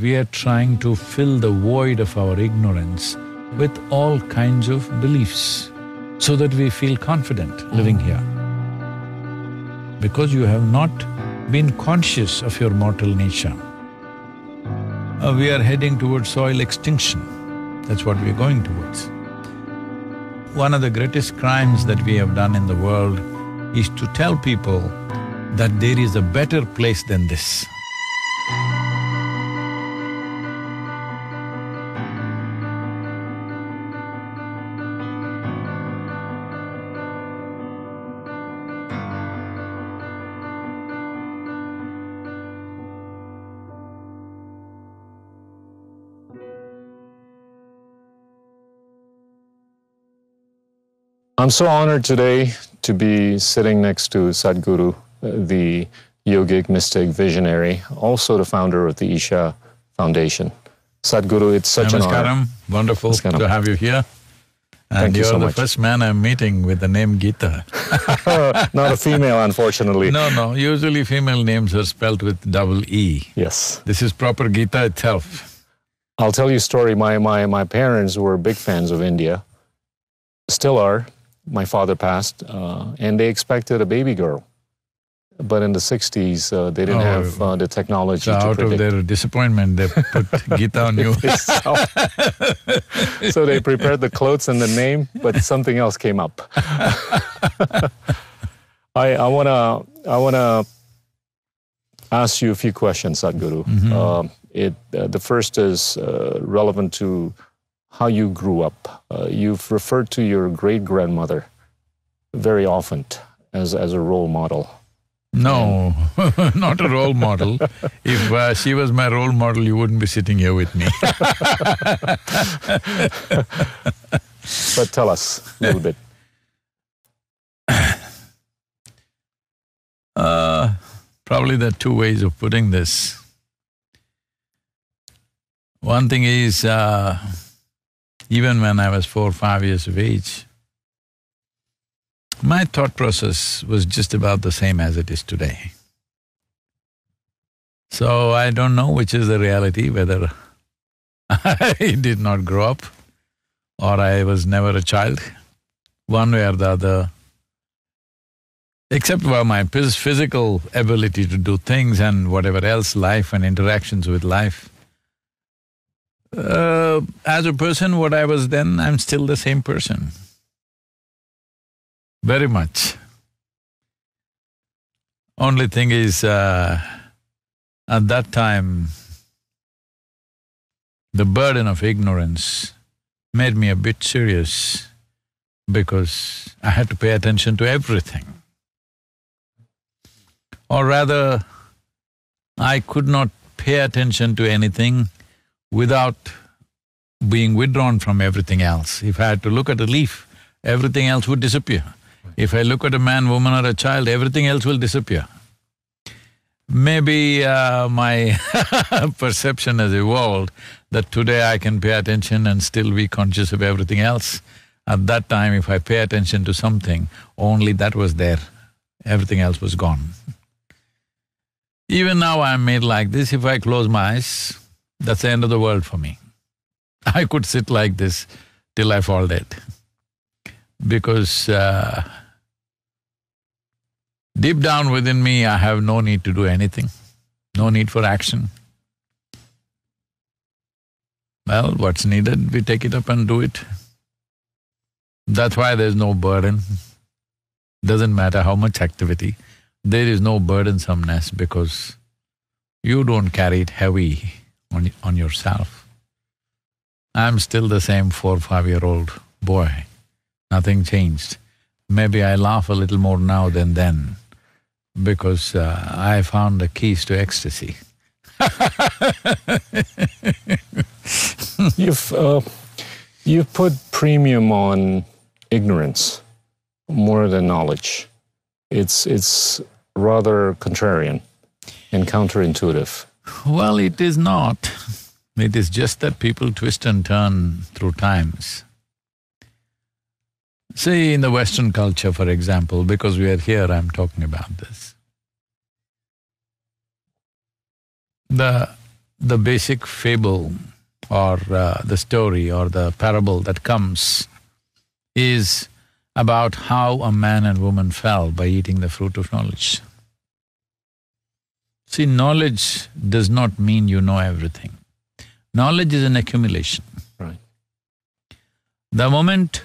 we are trying to fill the void of our ignorance with all kinds of beliefs so that we feel confident living here. Because you have not been conscious of your mortal nature. Uh, we are heading towards soil extinction. That's what we are going towards. One of the greatest crimes that we have done in the world is to tell people that there is a better place than this. I'm so honored today to be sitting next to Sadhguru, uh, the yogic, mystic, visionary, also the founder of the Isha Foundation. Sadhguru, it's such an honor. Namaskaram, wonderful Namaskaram. to have you here. And Thank you you're so the much. first man I'm meeting with the name Gita. Not a female, unfortunately. no, no, usually female names are spelled with double E. Yes. This is proper Gita itself. I'll tell you a story. My, my, my parents were big fans of India, still are. My father passed, uh, and they expected a baby girl. But in the 60s, uh, they didn't Oh. have uh, the technology So to out of their disappointment, they put Gita on you. so they prepared the clothes and the name, but something else came up. I, I wanna I wanna ask you a few questions, Sadhguru. Um, it uh, the first is uh, relevant to how you grew up. Uh, you've referred to your great grandmother very often as as a role model. No, not a role model. If uh, she was my role model, you wouldn't be sitting here with me. But tell us a little bit. Uh, probably there are two ways of putting this. One thing is, uh, even when I was four, five years of age, my thought process was just about the same as it is today. So I don't know which is the reality, whether I did not grow up or I was never a child, one way or the other. Except for my phys- physical ability to do things and whatever else, life and interactions with life. Uh, as a person, what I was then, I'm still the same person. Very much. Only thing is, uh, at that time, the burden of ignorance made me a bit serious because I had to pay attention to everything. Or rather, I could not pay attention to anything without being withdrawn from everything else. If I had to look at a leaf, everything else would disappear. If I look at a man, woman or a child, everything else will disappear. Maybe uh, my perception has evolved that today I can pay attention and still be conscious of everything else. At that time, if I pay attention to something, only that was there, everything else was gone. Even now I'm made like this, if I close my eyes, that's the end of the world for me. I could sit like this till I fall dead. Because uh, deep down within me, I have no need to do anything, no need for action. Well, what's needed, we take it up and do it. That's why there's no burden. Doesn't matter how much activity, there is no burdensomeness because you don't carry it heavy on, on yourself. I'm still the same four, five-year-old boy, nothing changed. Maybe I laugh a little more now than then because uh, I found the keys to ecstasy. You've uh, you've put premium on ignorance more than knowledge. It's it's rather contrarian and counterintuitive. Well, it is not. It is just that people twist and turn through times. See, in the Western culture, for example, because we are here, I'm talking about this. The the basic fable or uh, the story or the parable that comes is about how a man and woman fell by eating the fruit of knowledge. See, knowledge does not mean you know everything. Knowledge is an accumulation. Right. The moment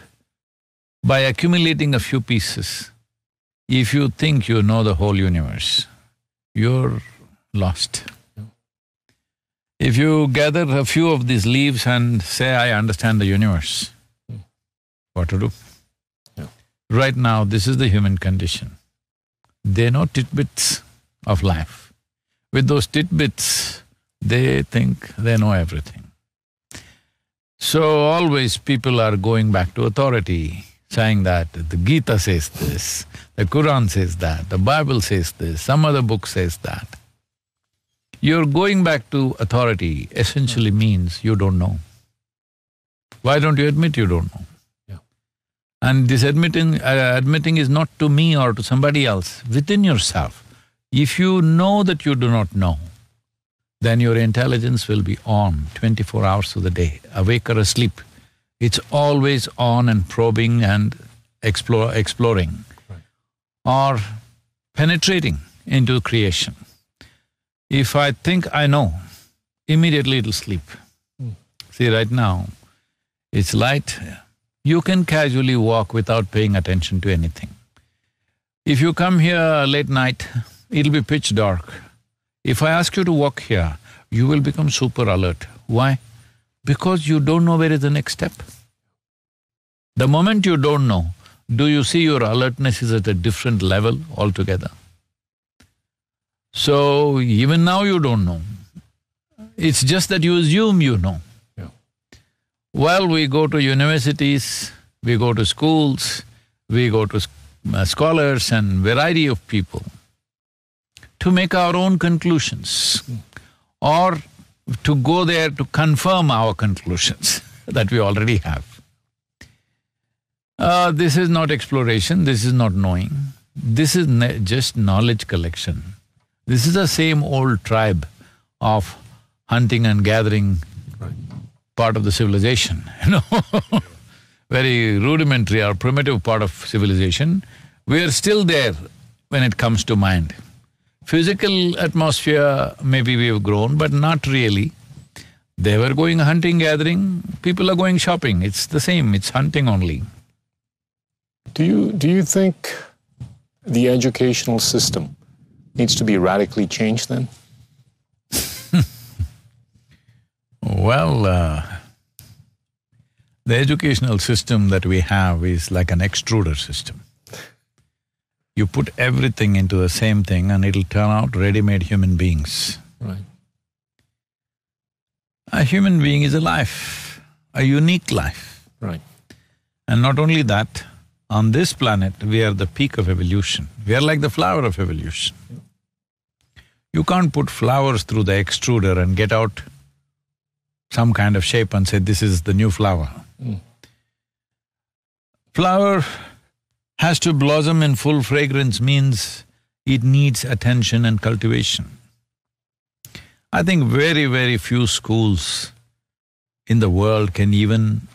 by accumulating a few pieces, if you think you know the whole universe, you're lost. If you gather a few of these leaves and say, I understand the universe, mm. what to do? Yeah. Right now, this is the human condition. They know tidbits of life. With those tidbits, they think they know everything. So always people are going back to authority, saying that the Gita says this, the Quran says that, the Bible says this, some other book says that. You're going back to authority essentially means you don't know. Why don't you admit you don't know? Yeah. And this admitting… Uh, admitting is not to me or to somebody else, within yourself. If you know that you do not know, then your intelligence will be on twenty-four hours of the day, awake or asleep. It's always on and probing and explore, exploring right. or penetrating into creation. If I think I know, immediately it'll sleep. Mm. See, right now, it's light, you can casually walk without paying attention to anything. If you come here late night, it'll be pitch dark. If I ask you to walk here, you will become super alert. Why? Because you don't know where is the next step. The moment you don't know, do you see your alertness is at a different level altogether? So, even now you don't know. It's just that you assume you know. Yeah. Well, we go to universities, we go to schools, we go to uh, scholars and variety of people to make our own conclusions or to go there to confirm our conclusions that we already have. Uh, this is not exploration, this is not knowing, this is just knowledge collection. This is the same old tribe of hunting and gathering right. part of the civilization, you know very rudimentary or primitive part of civilization. We are still there when it comes to mind. Physical atmosphere, maybe we've grown, but not really. They were going hunting, gathering, people are going shopping, it's the same, it's hunting only. Do you… do you think the educational system needs to be radically changed then? well, uh, the educational system that we have is like an extruder system. You put everything into the same thing and it'll turn out ready-made human beings. Right. A human being is a life, a unique life. Right. And not only that, on this planet, we are the peak of evolution. We are like the flower of evolution. You can't put flowers through the extruder and get out some kind of shape and say, this is the new flower. Mm. Flower has to blossom in full fragrance means it needs attention and cultivation. I think very, very few schools in the world can even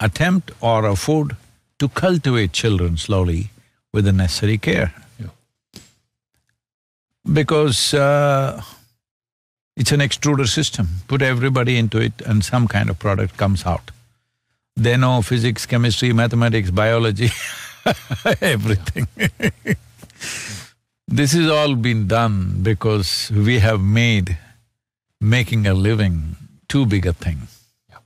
attempt or afford to cultivate children slowly with the necessary care. Yeah. Because uh, it's an extruder system. Put everybody into it and some kind of product comes out. They know physics, chemistry, mathematics, biology everything This has all been done because we have made making a living too big a thing. Yeah.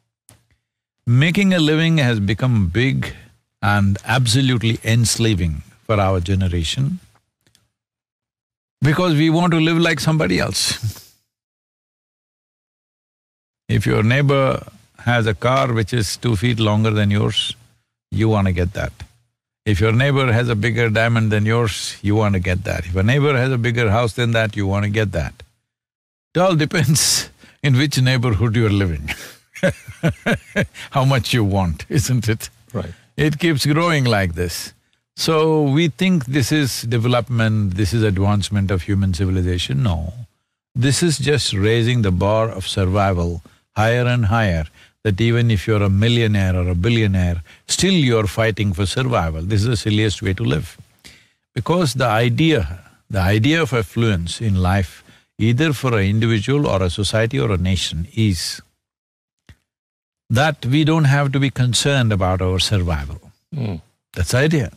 Making a living has become big and absolutely enslaving for our generation because we want to live like somebody else. if your neighbor has a car which is two feet longer than yours, you want to get that. If your neighbor has a bigger diamond than yours, you want to get that. If a neighbor has a bigger house than that, you want to get that. It all depends in which neighborhood you're living how much you want, isn't it? Right. It keeps growing like this. So we think this is development, this is advancement of human civilization. No. This is just raising the bar of survival higher and higher, that even if you're a millionaire or a billionaire, still you're fighting for survival. This is the silliest way to live. Because the idea, the idea of affluence in life, either for an individual or a society or a nation, is that we don't have to be concerned about our survival. Mm. That's the idea.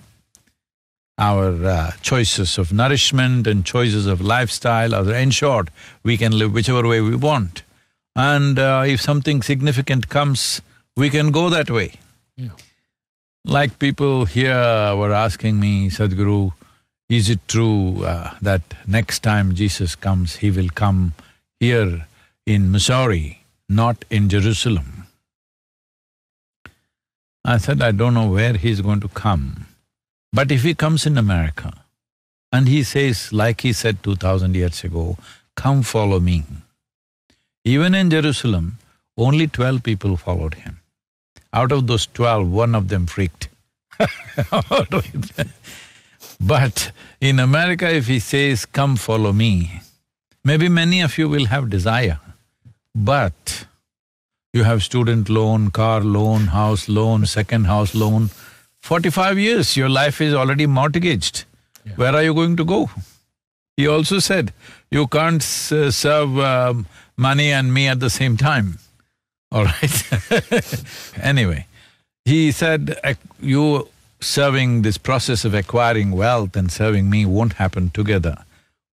Our uh, choices of nourishment and choices of lifestyle are ensured. We can live whichever way we want. And uh, if something significant comes, we can go that way. Yeah. Like people here were asking me, Sadhguru, is it true uh, that next time Jesus comes, he will come here in Missouri, not in Jerusalem? I said, I don't know where he's going to come. But if he comes in America and he says, like he said two thousand years ago, come follow me. Even in Jerusalem, only twelve people followed him. Out of those twelve, one of them freaked. but in America, if he says, come follow me, maybe many of you will have desire, but you have student loan, car loan, house loan, second house loan. Forty-five years, your life is already mortgaged. Yeah. Where are you going to go? He also said, you can't uh, serve um, money and me at the same time. All right Anyway, he said, you serving this process of acquiring wealth and serving me won't happen together.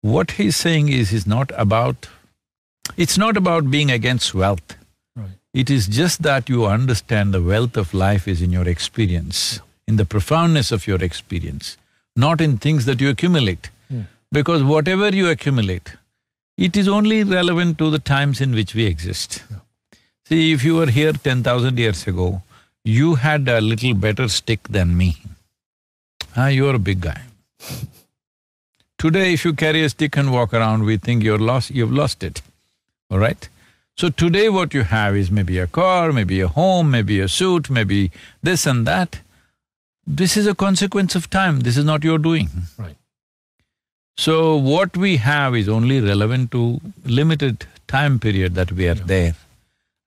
What he's saying is, is not about… It's not about being against wealth. It is just that you understand the wealth of life is in your experience, in the profoundness of your experience, not in things that you accumulate. Hmm. Because whatever you accumulate, it is only relevant to the times in which we exist. Yeah. See, if you were here ten thousand years ago, you had a little better stick than me. Ah, you're a big guy. Today, if you carry a stick and walk around, we think you're lost… you've lost it, all right? So today what you have is maybe a car, maybe a home, maybe a suit, maybe this and that. This is a consequence of time, this is not your doing. Right. So what we have is only relevant to limited time period that we are Yeah. there.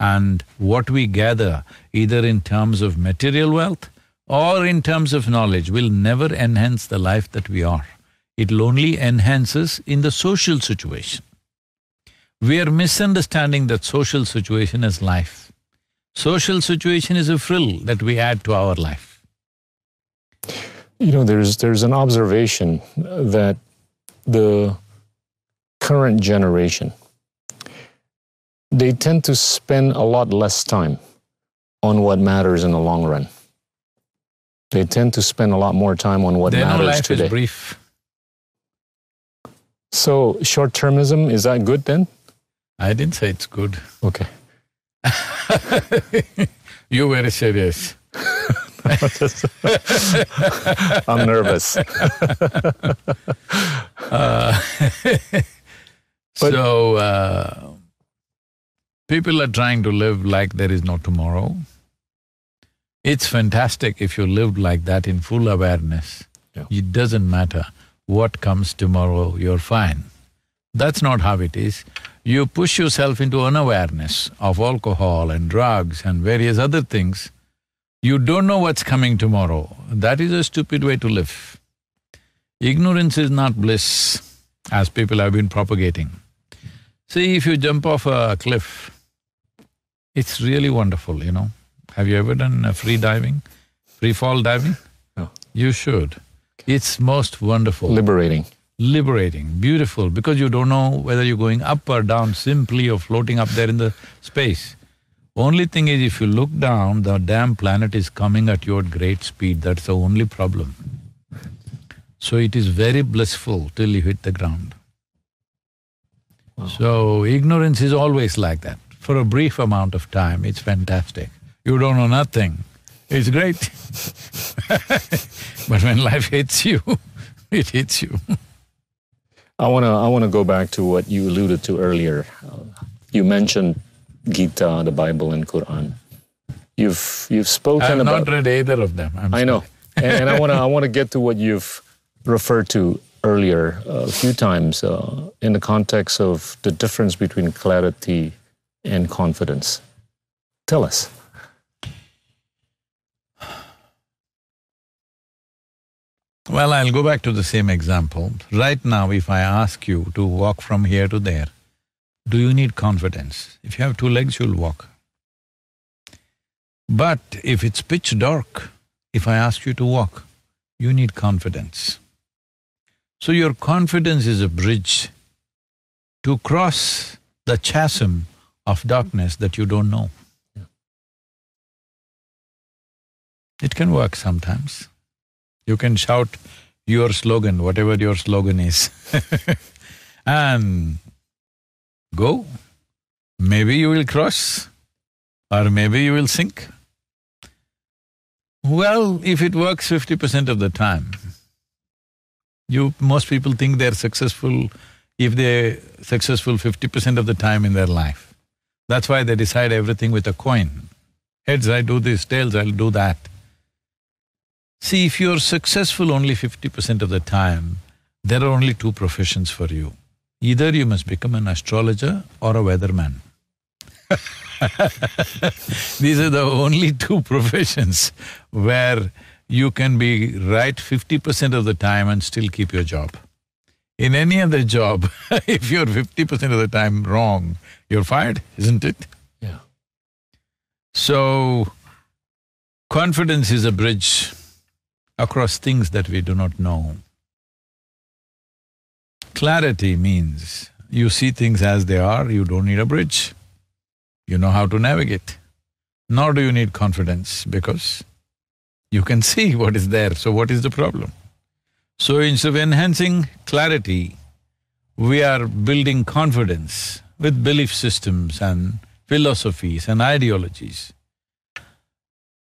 And what we gather, either in terms of material wealth or in terms of knowledge, will never enhance the life that we are. It'll only enhance us in the social situation. We are misunderstanding that social situation as life. Social situation is a frill that we add to our life. You know, there's there's an observation that the current generation they tend to spend a lot less time on what matters in the long run. They tend to spend a lot more time on what They know matters life today. is brief. So short-termism is that good then? I didn't say it's good. Okay. You're very serious. I'm nervous. Uh, so, uh, people are trying to live like there is no tomorrow. It's fantastic if you lived like that in full awareness. Yeah. It doesn't matter what comes tomorrow, you're fine. That's not how it is. You push yourself into unawareness of alcohol and drugs and various other things. You don't know what's coming tomorrow. That is a stupid way to live. Ignorance is not bliss, as people have been propagating. See, if you jump off a cliff, it's really wonderful, you know. Have you ever done uh, free diving, free fall diving? No. You should. It's most wonderful, Liberating. liberating, beautiful, because you don't know whether you're going up or down simply or floating up there in the space. Only thing is, if you look down, the damn planet is coming at you at great speed, that's the only problem. So it is very blissful till you hit the ground. Wow. So ignorance is always like that. For a brief amount of time, it's fantastic. You don't know nothing, it's great. but when life hits you, it hits you. I wanna I wanna go back to what you alluded to earlier. You mentioned Gita, the Bible, and Quran. You've you've spoken. I spoken have about. not read either of them, I'm I know, and, and I wanna I wanna get to what you've referred to earlier a few times uh, in the context of the difference between clarity and confidence. Tell us. Well, I'll go back to the same example. Right now, if I ask you to walk from here to there, do you need confidence? If you have two legs, you'll walk. But if it's pitch dark, if I ask you to walk, you need confidence. So your confidence is a bridge to cross the chasm of darkness that you don't know. It can work sometimes. You can shout your slogan, whatever your slogan is and um, go. Maybe you will cross or maybe you will sink. Well, if it works fifty percent of the time, you… most people think they're successful if they're successful fifty percent of the time in their life. That's why they decide everything with a coin. Heads, I do this, tails, I'll do that. See, if you're successful only fifty percent of the time, there are only two professions for you. Either you must become an astrologer or a weatherman. These are the only two professions where you can be right fifty percent of the time and still keep your job. In any other job, if you're fifty percent of the time wrong, you're fired, isn't it? Yeah. So, confidence is a bridge across things that we do not know. Clarity means you see things as they are, you don't need a bridge. You know how to navigate. Nor do you need confidence because you can see what is there, so what is the problem? So instead of enhancing clarity, we are building confidence with belief systems and philosophies and ideologies.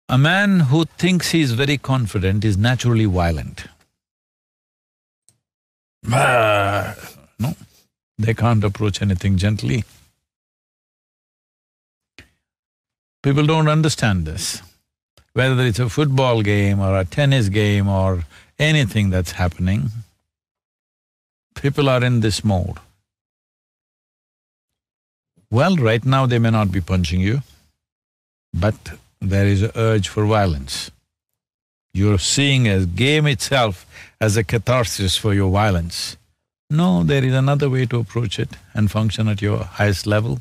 A man who thinks he is very confident is naturally violent. No, they can't approach anything gently. People don't understand this. Whether it's a football game or a tennis game or anything that's happening, people are in this mode. Well, right now they may not be punching you, but there is an urge for violence. You're seeing a game itself as a catharsis for your violence. No, there is another way to approach it and function at your highest level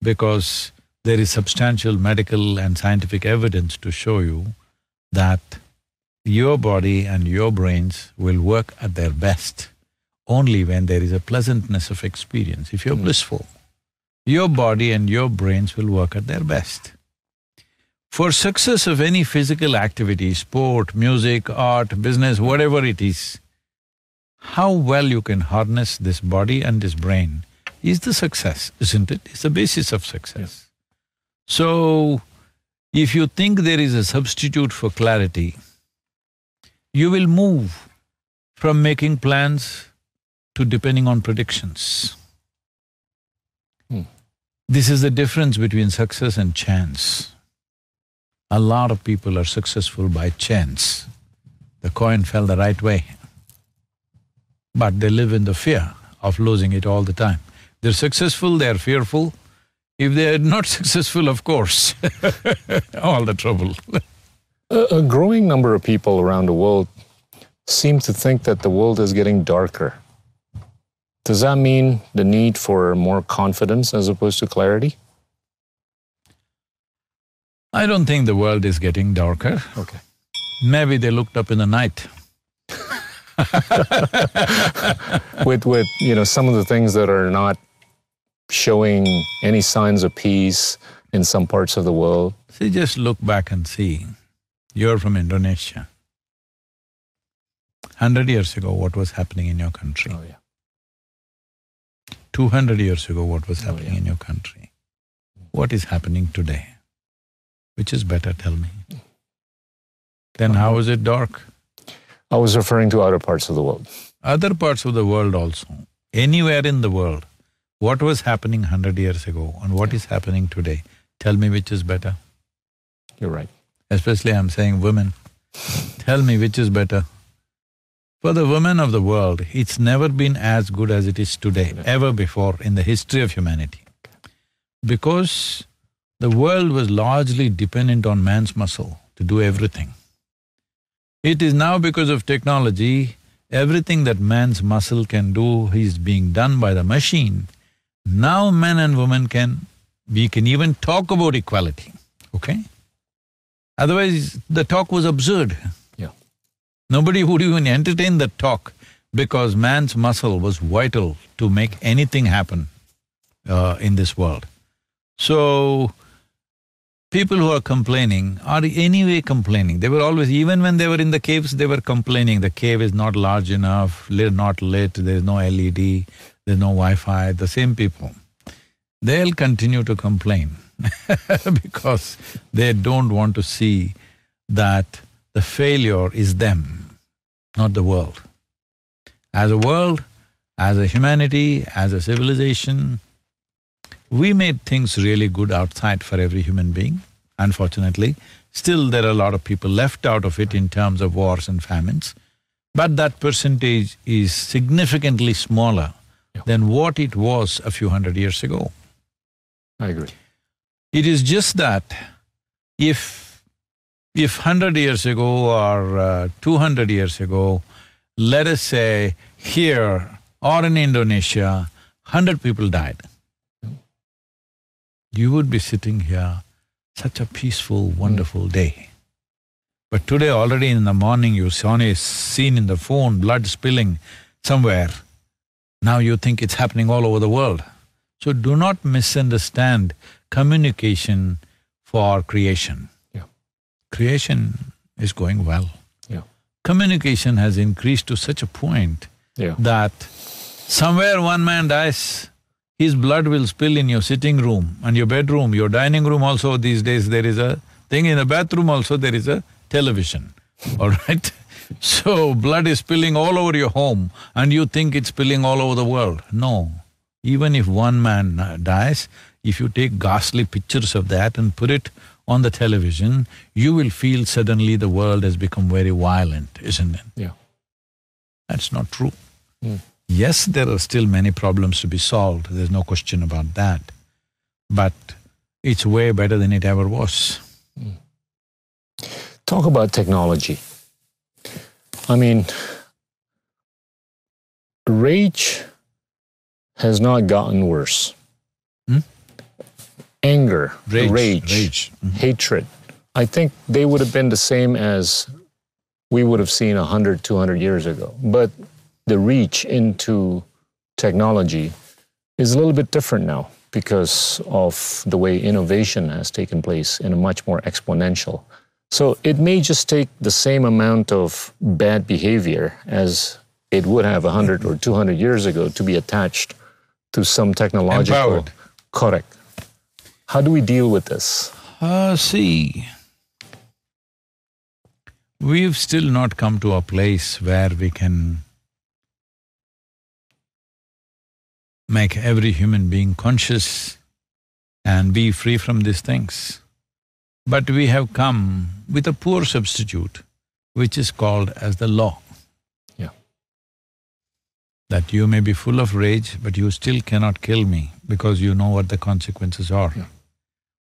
because there is substantial medical and scientific evidence to show you that your body and your brains will work at their best only when there is a pleasantness of experience. If you're mm. blissful, your body and your brains will work at their best. For success of any physical activity, sport, music, art, business, whatever it is, how well you can harness this body and this brain is the success, isn't it? It's the basis of success. So, if you think there is a substitute for clarity, you will move from making plans to depending on predictions. Hmm. This is the difference between success and chance. A lot of people are successful by chance. The coin fell the right way. But they live in the fear of losing it all the time. They're successful, they're fearful. If they're not successful, of course, all the trouble. a, a growing number of people around the world seem to think that the world is getting darker. Does that mean the need for more confidence as opposed to clarity? I don't think the world is getting darker. Okay. Maybe they looked up in the night. with with you know some of the things that are not showing any signs of peace in some parts of the world. See, just look back and see. You're from Indonesia. Hundred years ago, what was happening in your country? Oh, yeah. Two hundred years ago, what was oh, happening oh, yeah. in your country? What is happening today? Which is better, tell me? Then how is it dark? I was referring to other parts of the world. Other parts of the world also. Anywhere in the world, what was happening hundred years ago and what is happening today? Tell me which is better. You're right. Especially I'm saying women. Tell me which is better. For the women of the world, it's never been as good as it is today, ever before in the history of humanity. Because the world was largely dependent on man's muscle to do everything. It is now because of technology, everything that man's muscle can do is being done by the machine. Now men and women can… we can even talk about equality, okay? Otherwise, the talk was absurd. Yeah. Nobody would even entertain that talk because man's muscle was vital to make anything happen uh, in this world. So, people who are complaining are anyway complaining. They were always… even when they were in the caves, they were complaining, the cave is not large enough, not lit, there's no LED, there's no Wi-Fi, the same people. They'll continue to complain because they don't want to see that the failure is them, not the world. As a world, as a humanity, as a civilization, we made things really good outside for every human being, unfortunately. Still, there are a lot of people left out of it in terms of wars and famines, but that percentage is significantly smaller yeah. than what it was a few hundred years ago. I agree. It is just that if… if hundred years ago or uh, two hundred years ago, let us say here or in Indonesia, hundred people died, you would be sitting here, such a peaceful, wonderful day. But today already in the morning you saw a scene in the phone, blood spilling somewhere. Now you think it's happening all over the world. So do not misunderstand communication for creation. Yeah. Creation is going well. Yeah. Communication has increased to such a point yeah. that somewhere one man dies, his blood will spill in your sitting room and your bedroom, your dining room also these days there is a thing, in the bathroom also there is a television, all right? So, blood is spilling all over your home and you think it's spilling all over the world. No. Even if one man dies, if you take ghastly pictures of that and put it on the television, you will feel suddenly the world has become very violent, isn't it? Yeah. That's not true. Mm. Yes, there are still many problems to be solved, there's no question about that. But it's way better than it ever was. Mm. Talk about technology. I mean, rage has not gotten worse. Hmm? Anger, rage, rage, rage. Mm -hmm. hatred. I think they would have been the same as we would have seen 100, 200 years ago. But the reach into technology is a little bit different now because of the way innovation has taken place in a much more exponential. So it may just take the same amount of bad behavior as it would have 100 or 200 years ago to be attached to some technological… Empowered. Correct. How do we deal with this? Uh, see, we've still not come to a place where we can make every human being conscious and be free from these things. But we have come with a poor substitute, which is called as the law. Yeah. That you may be full of rage, but you still cannot kill me because you know what the consequences are. Yeah.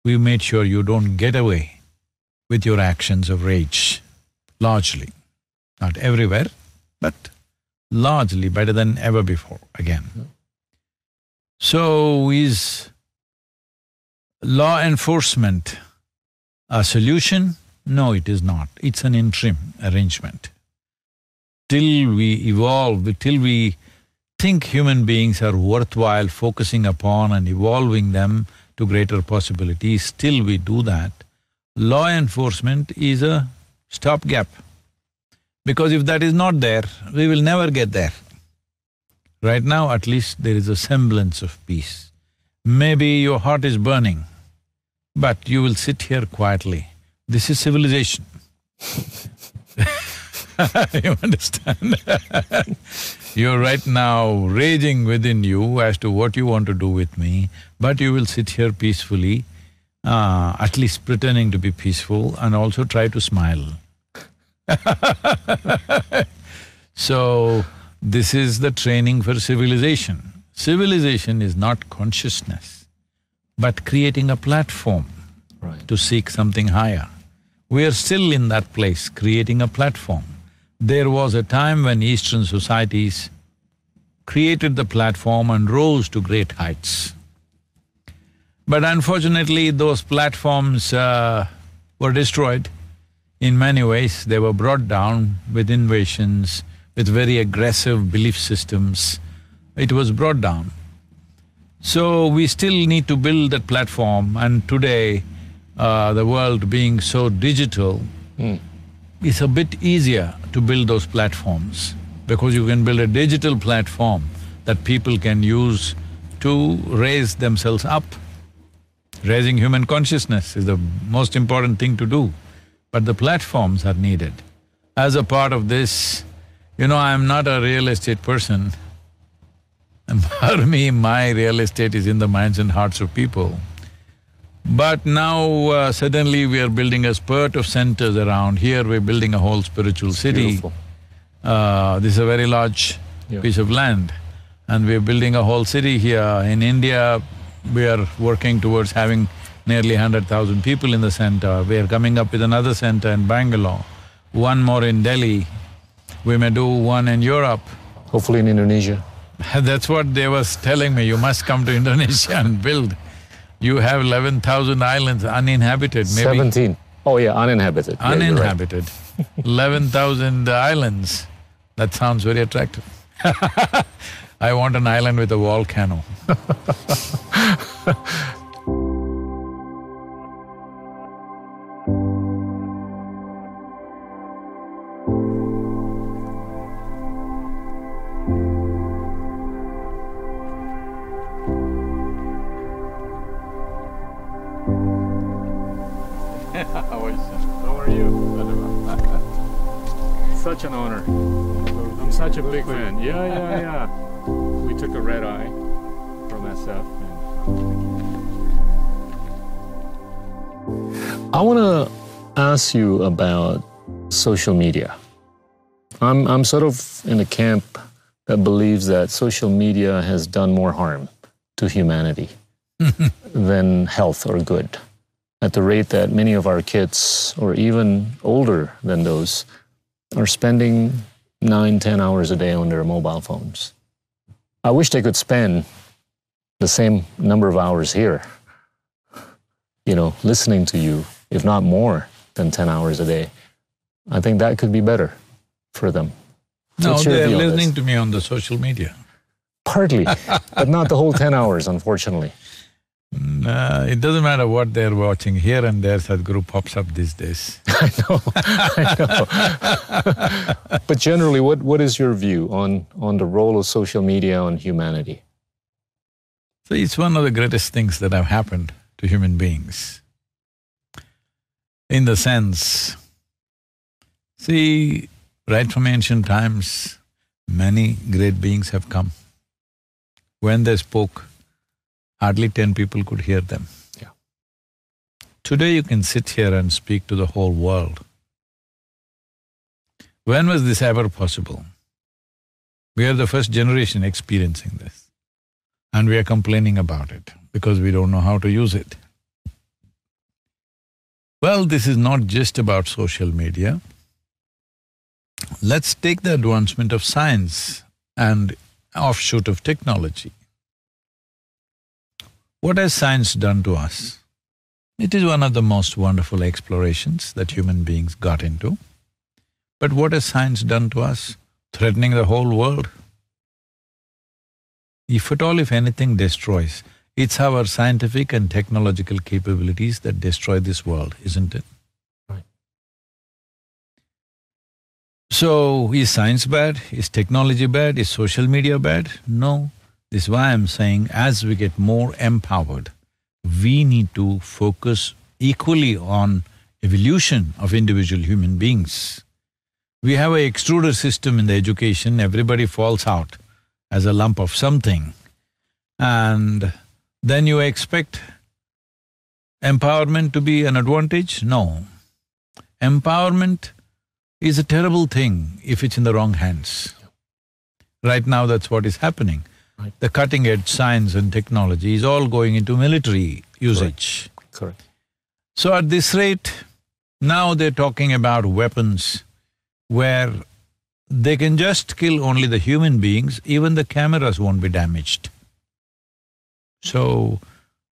We made sure you don't get away with your actions of rage, largely. Not everywhere, but largely better than ever before, again. Yeah. So is law enforcement a solution? No, it is not. It's an interim arrangement. Till we evolve, till we think human beings are worthwhile focusing upon and evolving them to greater possibilities, till we do that, law enforcement is a stopgap. Because if that is not there, we will never get there. Right now, at least there is a semblance of peace. Maybe your heart is burning, but you will sit here quietly. This is civilization. you understand? You're right now raging within you as to what you want to do with me, but you will sit here peacefully, uh, at least pretending to be peaceful and also try to smile. So, this is the training for civilization. Civilization is not consciousness, but creating a platform Right. to seek something higher. We are still in that place, creating a platform. There was a time when Eastern societies created the platform and rose to great heights. But unfortunately, those platforms uh, were destroyed. In many ways, they were brought down with invasions, with very aggressive belief systems. It was brought down. So we still need to build that platform and today, uh, the world being so digital, it's a bit easier to build those platforms because you can build a digital platform that people can use to raise themselves up. Raising human consciousness is the most important thing to do, but the platforms are needed. As a part of this, you know, I'm not a real estate person. For me, my real estate is in the minds and hearts of people. But now uh, suddenly we are building a spurt of centers around here, we're building a whole spiritual city. Uh, this is a very large Yeah. piece of land and we're building a whole city here. In India, we are working towards having nearly hundred thousand people in the center. We are coming up with another center in Bangalore, one more in Delhi. We may do one in Europe. Hopefully in Indonesia. That's what they was telling me, you must come to Indonesia and build. You have eleven thousand islands uninhabited, maybe Seventeen. Oh yeah, uninhabited. Yeah, right. uninhabited. Eleven thousand islands. That sounds very attractive. I want an island with a volcano. A big fan. Yeah, yeah, yeah. We took a red eye from SF. And... I want to ask you about social media. I'm, I'm sort of in a camp that believes that social media has done more harm to humanity than health or good at the rate that many of our kids, or even older than those, are spending nine, ten hours a day on their mobile phones. I wish they could spend the same number of hours here, you know, listening to you, if not more than 10 hours a day. I think that could be better for them. No, they're view on this? listening to me on the social media. Partly, but not the whole 10 hours, unfortunately. Uh, it doesn't matter what they're watching, here and there Sadhguru pops up these days. I know, I know. but generally, what, what is your view on, on the role of social media on humanity? So it's one of the greatest things that have happened to human beings. In the sense, see, right from ancient times, many great beings have come. When they spoke, hardly ten people could hear them. Yeah. Today you can sit here and speak to the whole world. When was this ever possible? We are the first generation experiencing this. And we are complaining about it because we don't know how to use it. Well, this is not just about social media. Let's take the advancement of science and offshoot of technology. What has science done to us? It is one of the most wonderful explorations that human beings got into. But what has science done to us? Threatening the whole world. If at all, if anything destroys, it's our scientific and technological capabilities that destroy this world, isn't it? Right. So, is science bad? Is technology bad? Is social media bad? No. This is why I'm saying as we get more empowered, we need to focus equally on evolution of individual human beings. We have a extruder system in the education, everybody falls out as a lump of something. And then you expect empowerment to be an advantage? No. Empowerment is a terrible thing if it's in the wrong hands. Right now, that's what is happening. The cutting edge science and technology is all going into military usage. Correct. So at this rate, now they're talking about weapons where they can just kill only the human beings, even the cameras won't be damaged. So,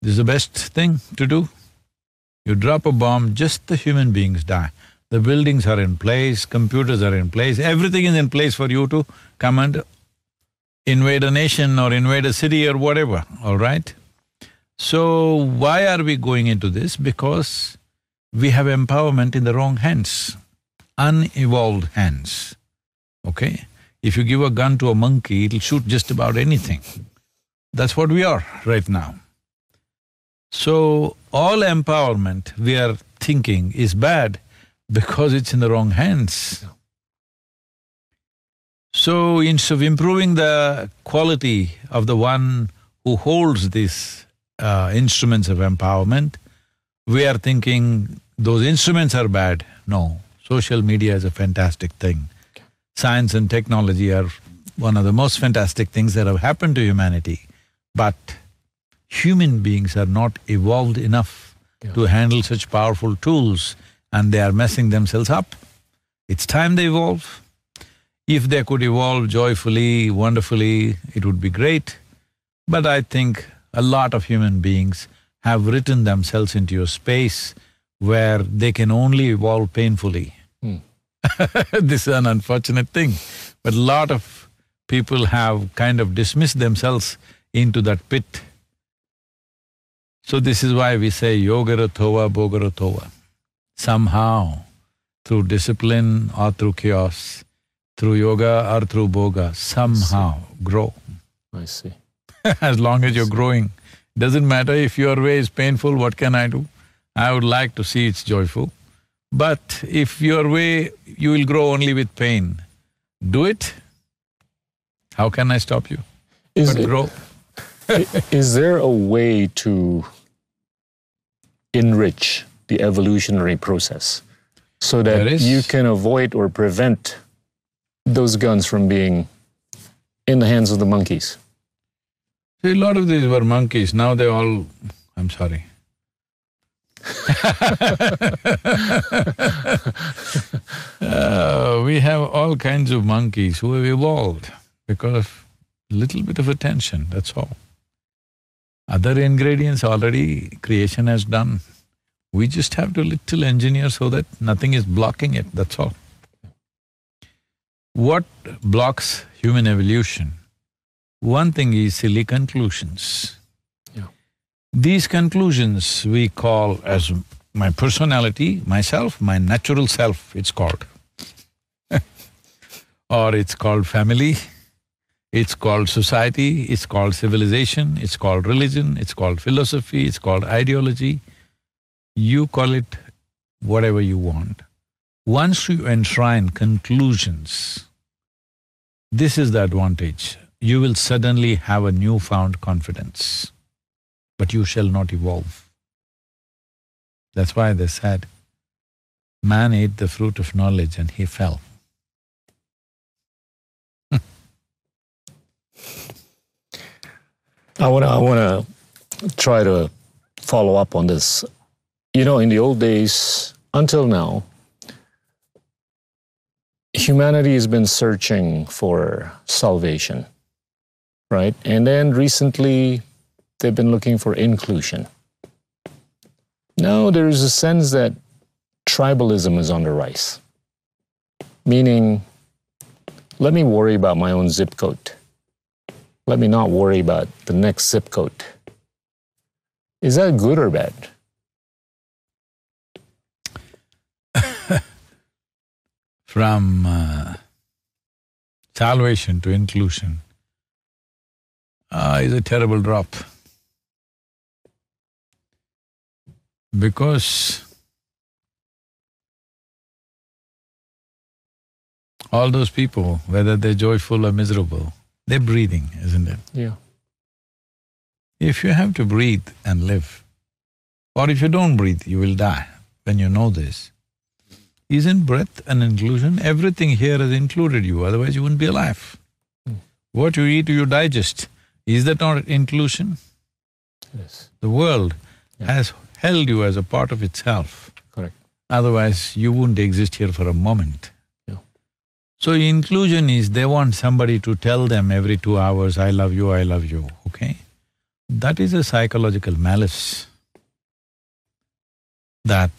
this is the best thing to do. You drop a bomb, just the human beings die. The buildings are in place, computers are in place, everything is in place for you to come and invade a nation or invade a city or whatever, all right? So, why are we going into this? Because we have empowerment in the wrong hands, unevolved hands, okay? If you give a gun to a monkey, it'll shoot just about anything. That's what we are right now. So, all empowerment we are thinking is bad because it's in the wrong hands. So, instead of improving the quality of the one who holds these uh, instruments of empowerment, we are thinking those instruments are bad. No, social media is a fantastic thing. Science and technology are one of the most fantastic things that have happened to humanity. But human beings are not evolved enough Yeah. to handle such powerful tools and they are messing themselves up. It's time they evolve. If they could evolve joyfully, wonderfully, it would be great. But I think a lot of human beings have written themselves into a space where they can only evolve painfully. Hmm. this is an unfortunate thing, but a lot of people have kind of dismissed themselves into that pit. So this is why we say yogaratova bogaratova. Somehow, through discipline or through chaos, through yoga or through boga, somehow grow. I see. as long as you're growing. Doesn't matter if your way is painful, what can I do? I would like to see it's joyful. But if your way, you will grow only with pain, do it. How can I stop you? Is, But it- grow. is there a way to enrich the evolutionary process so that you can avoid or prevent those guns from being in the hands of the monkeys? See, a lot of these were monkeys, now they all… I'm sorry. Uh, we have all kinds of monkeys who have evolved because of little bit of attention, that's all. Other ingredients already creation has done. We just have to little engineer so that nothing is blocking it, that's all. What blocks human evolution? One thing is silly conclusions. Yeah. These conclusions we call as my personality, myself, my natural self, it's called. or it's called family, it's called society, it's called civilization, it's called religion, it's called philosophy, it's called ideology. You call it whatever you want. Once you enshrine conclusions, this is the advantage. You will suddenly have a newfound confidence, but you shall not evolve. That's why they said, man ate the fruit of knowledge and he fell. I wanna, I wanna try to follow up on this. You know, in the old days, until now, humanity has been searching for salvation, right? And then recently, they've been looking for inclusion. Now there's a sense that tribalism is on the rise, meaning, let me worry about my own zip code let me not worry about the next zip code. Is that good or bad? From uh, salvation to inclusion uh, is a terrible drop. Because all those people, whether they're joyful or miserable, they're breathing, isn't it? Yeah. If you have to breathe and live, or if you don't breathe, you will die, when you know this, Isn't breath an inclusion? Everything here has included you, otherwise you wouldn't be alive. Hmm. What you eat, you digest. Is that not inclusion? Yes. The world Yeah. has held you as a part of itself. Correct. Otherwise, you wouldn't exist here for a moment. Yeah. So inclusion is they want somebody to tell them every two hours, I love you, I love you, okay? That is a psychological malice that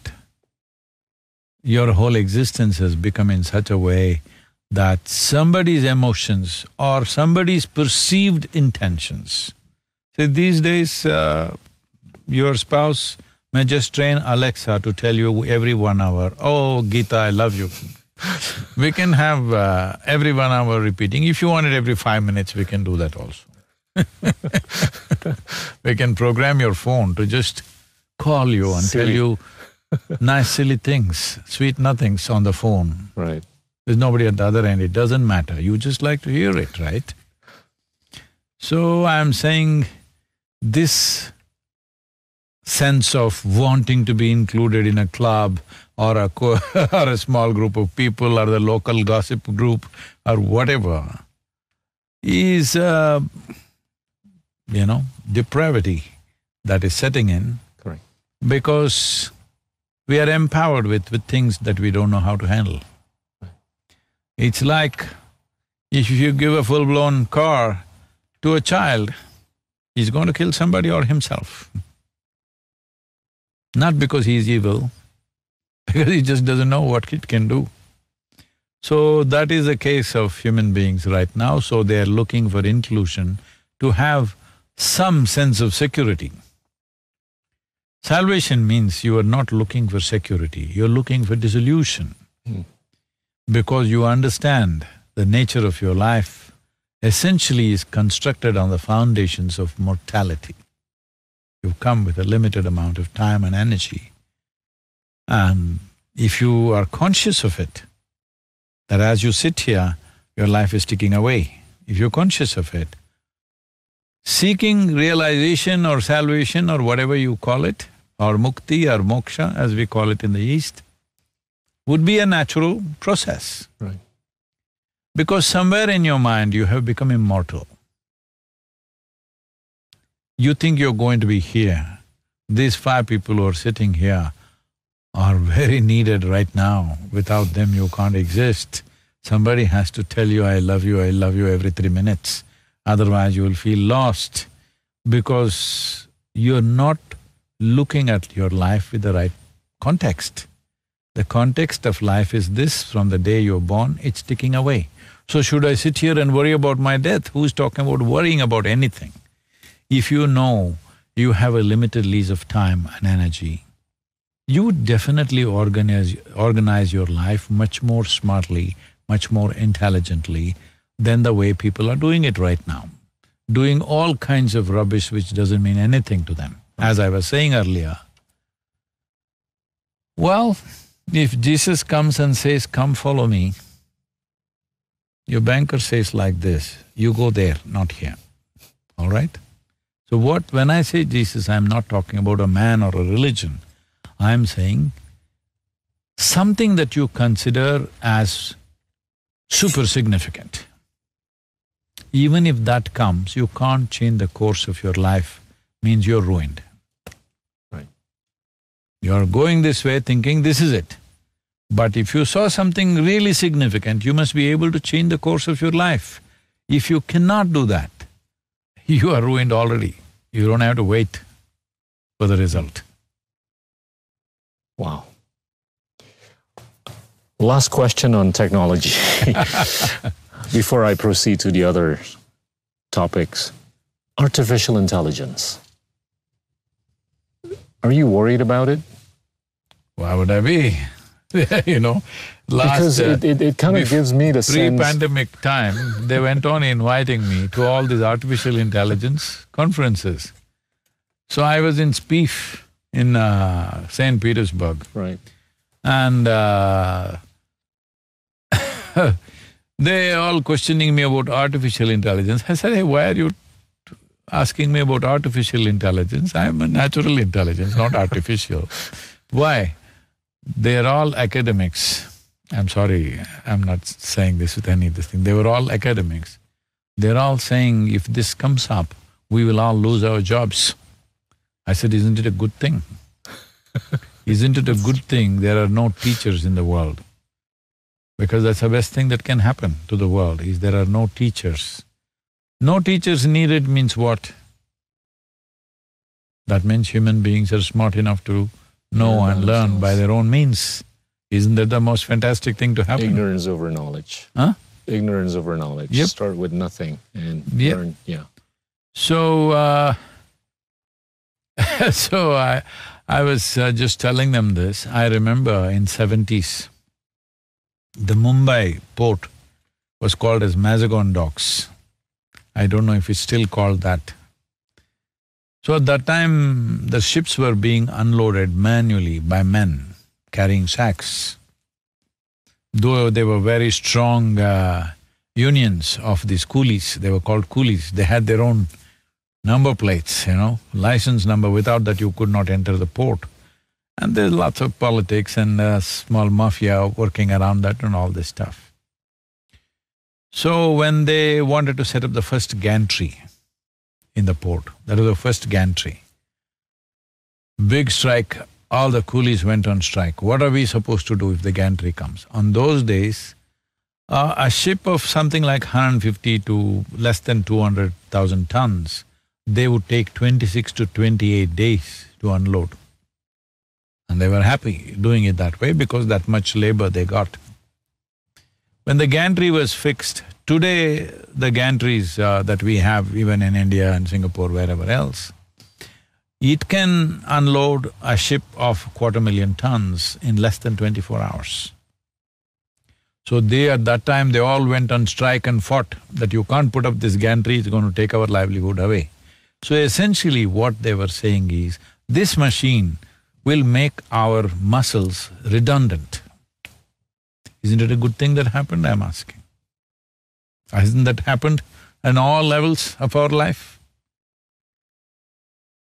your whole existence has become in such a way that somebody's emotions or somebody's perceived intentions. See, these days, uh, your spouse may just train Alexa to tell you every one hour, oh, Gita, I love you. we can have uh, every one hour repeating. If you want it every five minutes, we can do that also. we can program your phone to just call you and tell you nice silly things, sweet nothings on the phone. Right. There's nobody at the other end, it doesn't matter, you just like to hear it, right? So I'm saying this sense of wanting to be included in a club or a co or a small group of people or the local gossip group or whatever is, uh, you know, depravity that is setting in Correct. because we are empowered with, with things that we don't know how to handle. It's like if you give a full-blown car to a child, he's going to kill somebody or himself. Not because he's evil, because he just doesn't know what it can do. So that is the case of human beings right now, so they are looking for inclusion to have some sense of security. Salvation means you are not looking for security, you're looking for dissolution. Hmm. Because you understand the nature of your life essentially is constructed on the foundations of mortality. You've come with a limited amount of time and energy. And if you are conscious of it, that as you sit here, your life is ticking away. If you're conscious of it, seeking realization or salvation or whatever you call it, or mukti or moksha as we call it in the East, would be a natural process. Right. Because somewhere in your mind you have become immortal. You think you're going to be here. These five people who are sitting here are very needed right now. Without them you can't exist. Somebody has to tell you, I love you, I love you every three minutes. Otherwise you will feel lost because you're not looking at your life with the right context. The context of life is this, from the day you're born, it's ticking away. So should I sit here and worry about my death? Who's talking about worrying about anything? If you know you have a limited lease of time and energy, you would definitely organize, organize your life much more smartly, much more intelligently than the way people are doing it right now. Doing all kinds of rubbish which doesn't mean anything to them. As I was saying earlier, well, if Jesus comes and says, come follow me, your banker says like this, you go there, not here, all right? So what… when I say Jesus, I'm not talking about a man or a religion. I'm saying something that you consider as super significant. Even if that comes, you can't change the course of your life, means you're ruined. Right. You're going this way thinking this is it. But if you saw something really significant, you must be able to change the course of your life. If you cannot do that, you are ruined already. You don't have to wait for the result. Wow. Last question on technology before I proceed to the other topics. Artificial intelligence. Are you worried about it? Why would I be? you know, Because last uh, it, it, it kind of gives me the sense. pre-pandemic time, they went on inviting me to all these artificial intelligence conferences. So I was in SPIEF in uh, St. Petersburg Right. and uh, they all questioning me about artificial intelligence. I said, hey, why are you asking me about artificial intelligence? I'm a natural intelligence, not artificial. Why? they're all academics. I'm sorry, I'm not saying this with any of this thing. They were all academics. They're all saying if this comes up, we will all lose our jobs. I said, isn't it a good thing? isn't it a good thing there are no teachers in the world? Because that's the best thing that can happen to the world, is there are no teachers. No teachers needed means what? That means human beings are smart enough to know and learn by their own means. Isn't that the most fantastic thing to happen? Ignorance over knowledge. Huh? Ignorance over knowledge. Yep. Start with nothing and Yep. learn, yeah. So, uh, so I, I was uh, just telling them this. I remember in seventies, the Mumbai port was called as Mazagon Docks. I don't know if it's still called that. So at that time, the ships were being unloaded manually by men carrying sacks. Though they were very strong uh, unions of these coolies, they were called coolies, they had their own number plates, you know, license number, without that you could not enter the port. And there's lots of politics and uh, small mafia working around that and all this stuff. So when they wanted to set up the first gantry in the port, that was the first gantry. Big strike, all the coolies went on strike. What are we supposed to do if the gantry comes? On those days, uh, a ship of something like 150 to less than 200,000 tons, they would take 26 to 28 days to unload. And they were happy doing it that way because that much labor they got. When the gantry was fixed, today the gantries uh, that we have even in India and Singapore, wherever else, it can unload a ship of quarter million tons in less than twenty-four hours. So they, at that time, they all went on strike and fought that you can't put up this gantry, it's going to take our livelihood away. So essentially what they were saying is, this machine will make our muscles redundant. Isn't it a good thing that happened, I'm asking? Hasn't that happened in all levels of our life?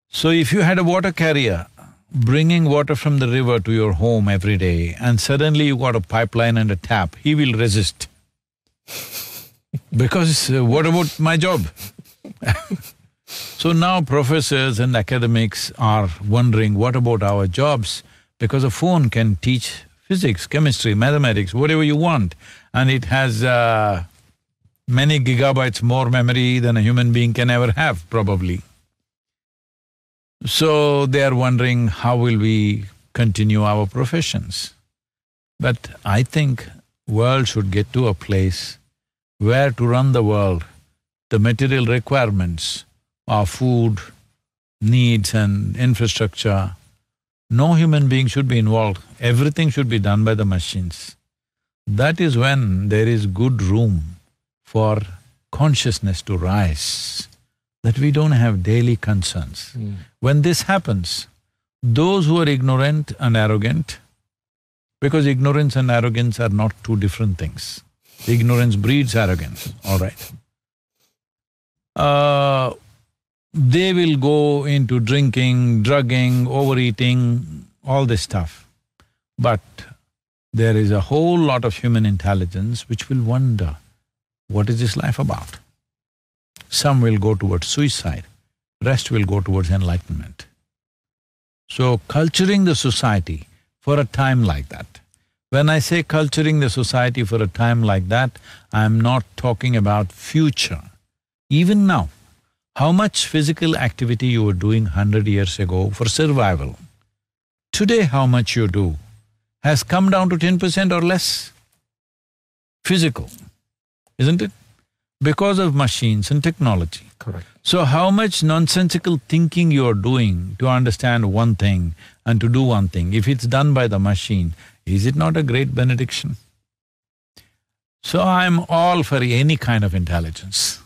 So if you had a water carrier bringing water from the river to your home every day and suddenly you got a pipeline and a tap, he will resist. because uh, what about my job? so now professors and academics are wondering, what about our jobs? Because a phone can teach physics, chemistry, mathematics, whatever you want, and it has uh, many gigabytes more memory than a human being can ever have, probably. So they are wondering how will we continue our professions. But I think world should get to a place where to run the world, the material requirements of food, needs and infrastructure, no human being should be involved, everything should be done by the machines. That is when there is good room for consciousness to rise that we don't have daily concerns. Mm. When this happens, those who are ignorant and arrogant, because ignorance and arrogance are not two different things. Ignorance breeds arrogance, all right. Uh, they will go into drinking, drugging, overeating, all this stuff. But there is a whole lot of human intelligence which will wonder, what is this life about? Some will go towards suicide, rest will go towards enlightenment. So culturing the society for a time like that. When I say culturing the society for a time like that, I'm not talking about future. Even now, how much physical activity you were doing hundred years ago for survival, today how much you do has come down to ten percent or less physical, isn't it? Because of machines and technology. Correct. So how much nonsensical thinking you are doing to understand one thing and to do one thing, if it's done by the machine, is it not a great benediction? So I'm all for any kind of intelligence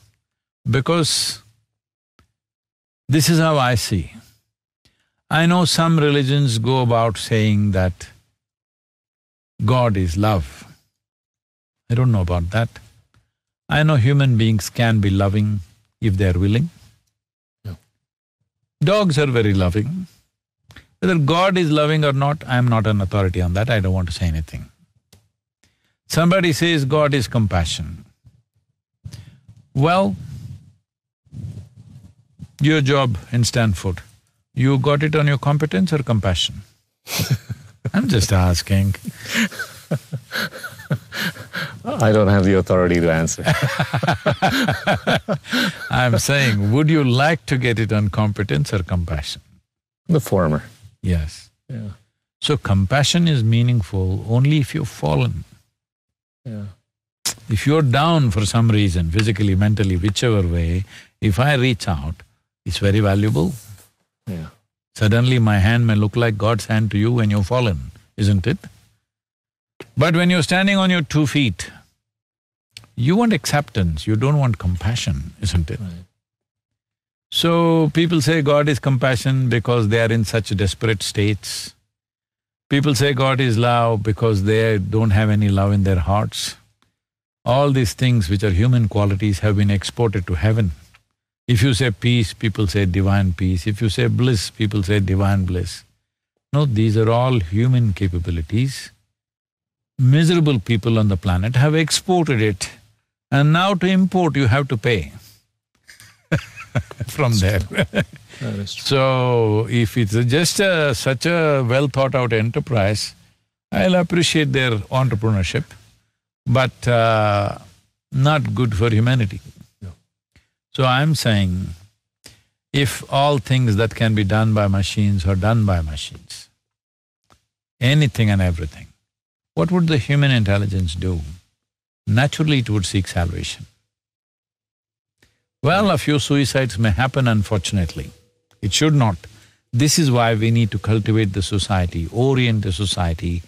because this is how I see. I know some religions go about saying that God is love. I don't know about that. I know human beings can be loving if they're willing. Yeah. Dogs are very loving. Whether God is loving or not, I am not an authority on that, I don't want to say anything. Somebody says God is compassion. Well, your job in Stanford, you got it on your competence or compassion? I'm just asking. I don't have the authority to answer. I'm saying, would you like to get it on competence or compassion? The former. Yes. Yeah. So compassion is meaningful only if you've fallen. Yeah. If you're down for some reason, physically, mentally, whichever way, if I reach out, it's very valuable. Yeah. Suddenly my hand may look like God's hand to you when you've fallen, isn't it? But when you're standing on your two feet, you want acceptance, you don't want compassion, isn't it? Right. So people say God is compassion because they are in such desperate states. People say God is love because they don't have any love in their hearts. All these things which are human qualities have been exported to heaven. If you say peace, people say divine peace. If you say bliss, people say divine bliss. No, these are all human capabilities. Miserable people on the planet have exported it and now to import you have to pay from there. That is true. So, if it's just a, such a well thought out enterprise, I'll appreciate their entrepreneurship, but uh, not good for humanity. So, I'm saying, if all things that can be done by machines are done by machines, anything and everything, what would the human intelligence do? Naturally, it would seek salvation. Well, a few suicides may happen unfortunately. It should not. This is why we need to cultivate the society, orient the society.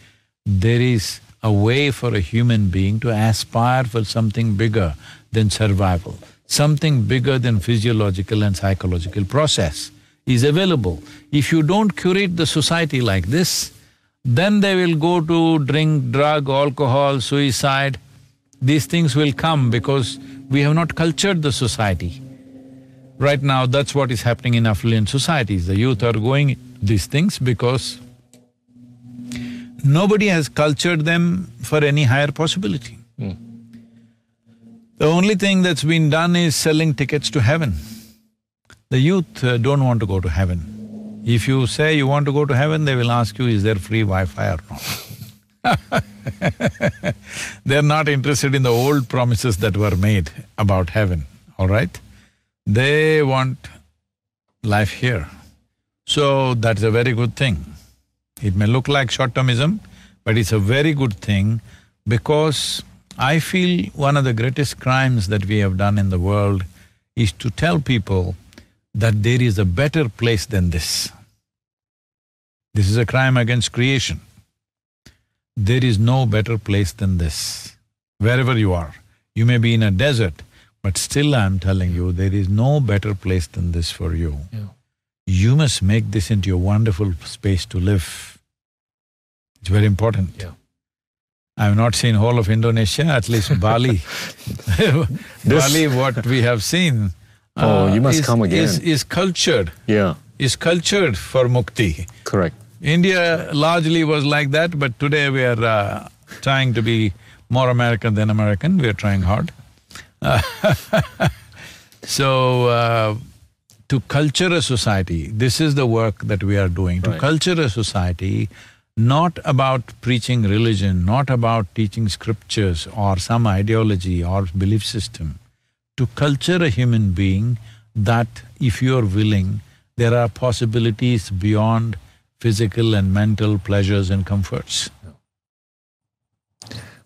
There is a way for a human being to aspire for something bigger than survival. Something bigger than physiological and psychological process is available. If you don't curate the society like this, then they will go to drink, drug, alcohol, suicide. These things will come because we have not cultured the society. Right now, that's what is happening in affluent societies. The youth are going these things because nobody has cultured them for any higher possibility. Mm. The only thing that's been done is selling tickets to heaven. The youth uh, don't want to go to heaven. If you say you want to go to heaven, they will ask you, is there free Wi-Fi or not? They're not interested in the old promises that were made about heaven, all right? They want life here. So that's a very good thing. It may look like short-termism, but it's a very good thing because I feel one of the greatest crimes that we have done in the world is to tell people that there is a better place than this. This is a crime against creation. There is no better place than this. Wherever you are, you may be in a desert, but still I'm telling you, there is no better place than this for you. Yeah. You must make this into a wonderful space to live. It's very important. Yeah. I've not seen whole of Indonesia, at least Bali. Bali, what we have seen. Oh, uh, you must is- come again. Is, is cultured, Yeah, is cultured for mukti. correct. India largely was like that, but today we are uh, trying to be more American than American, we are trying hard. so, uh, to culture a society, this is the work that we are doing. To culture a society, not about preaching religion, not about teaching scriptures or some ideology or belief system. To culture a human being that if you're willing, there are possibilities beyond physical and mental pleasures and comforts.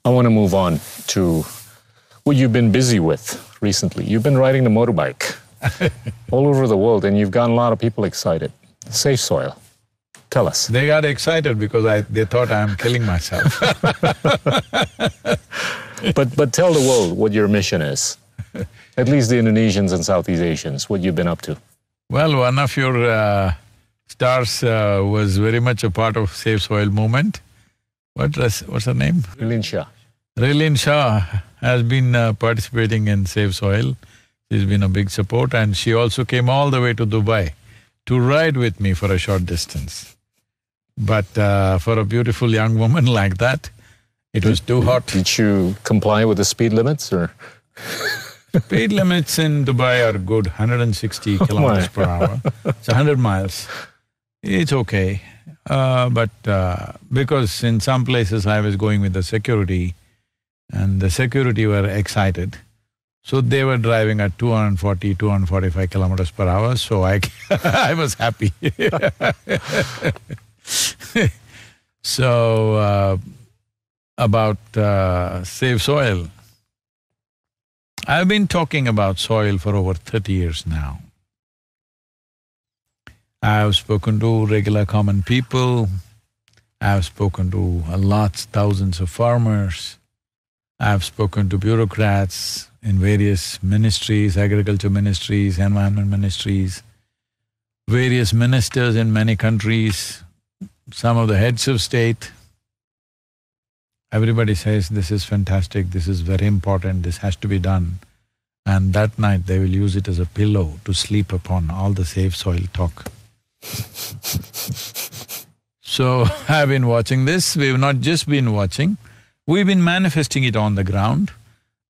I want to move on to what you've been busy with recently. You've been riding the motorbike all over the world, and you've gotten a lot of people excited. Safe soil. Tell us. They got excited because I… they thought I'm killing myself. But but tell the world what your mission is. At least the Indonesians and Southeast Asians, what you've been up to. well, one of your uh, stars uh, was very much a part of Save Soil movement. What was… what's her name? Lin Shah. Raline Shah has been uh, participating in Save Soil. She's been a big support and she also came all the way to Dubai to ride with me for a short distance. But uh, for a beautiful young woman like that, it was too hot. Did you comply with the speed limits or? Speed limits in Dubai are good, 160 kilometers per hour. It's 100 miles. It's okay. Uh, but uh, because in some places I was going with the security and the security were excited, so they were driving at 240, 245 kilometers per hour, so I, I was happy So, uh, about uh, Save Soil, I've been talking about soil for over thirty years now. I've spoken to regular common people, I've spoken to a lots, thousands of farmers, I've spoken to bureaucrats in various ministries, agriculture ministries, environment ministries, various ministers in many countries, some of the heads of state. Everybody says, this is fantastic, this is very important, this has to be done. And that night they will use it as a pillow to sleep upon all the Save Soil talk. so, I've been watching this, we've not just been watching, we've been manifesting it on the ground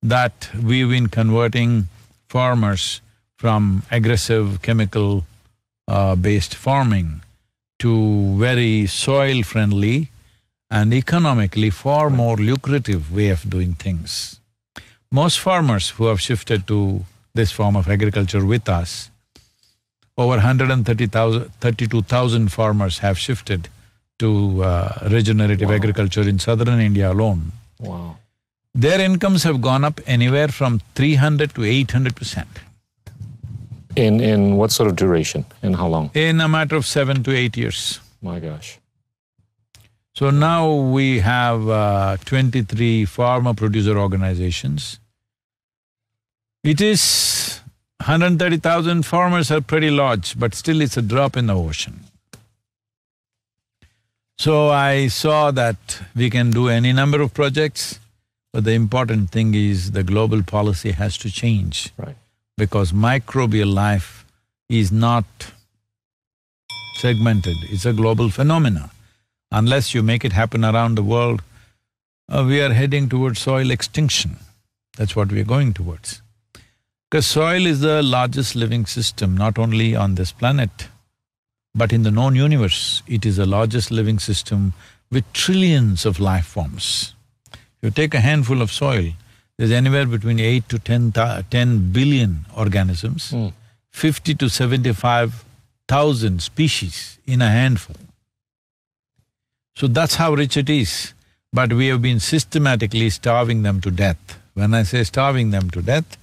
that we've been converting farmers from aggressive chemical uh, based farming to very soil friendly and economically far more lucrative way of doing things. Most farmers who have shifted to this form of agriculture with us over 130,000, 32,000 farmers have shifted to uh, regenerative wow. agriculture in southern India alone. Wow. Their incomes have gone up anywhere from 300 to 800 percent. In, in what sort of duration? In how long? In a matter of seven to eight years. My gosh. So now we have uh, 23 farmer producer organizations. It is 130,000 farmers are pretty large, but still it's a drop in the ocean. So I saw that we can do any number of projects, but the important thing is the global policy has to change. Right. Because microbial life is not segmented, it's a global phenomena. Unless you make it happen around the world, uh, we are heading towards soil extinction. That's what we are going towards. Because soil is the largest living system, not only on this planet, but in the known universe, it is the largest living system with trillions of life forms. You take a handful of soil, there's anywhere between eight to 10, 10 billion organisms, mm. fifty to seventy-five thousand species in a handful. So that's how rich it is. But we have been systematically starving them to death. When I say starving them to death,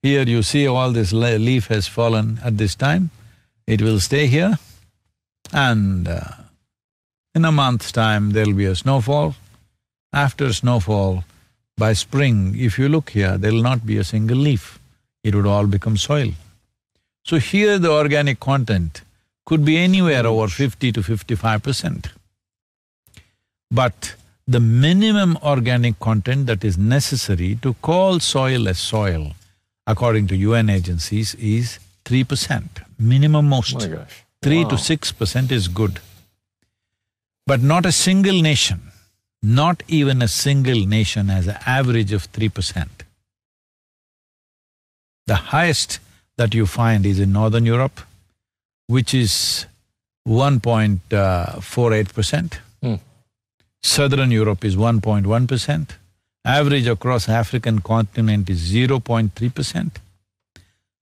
here you see all this leaf has fallen at this time, it will stay here and uh, in a month's time there'll be a snowfall. After snowfall, by spring, if you look here, there'll not be a single leaf, it would all become soil. So here the organic content could be anywhere over fifty to fifty-five percent. But the minimum organic content that is necessary to call soil as soil according to UN agencies, is three percent, minimum most. Oh my gosh. Three wow. to six percent is good. But not a single nation, not even a single nation has an average of three percent. The highest that you find is in Northern Europe, which is 1.48 percent. Hmm. Southern Europe is 1.1 percent. Average across African continent is 0.3 percent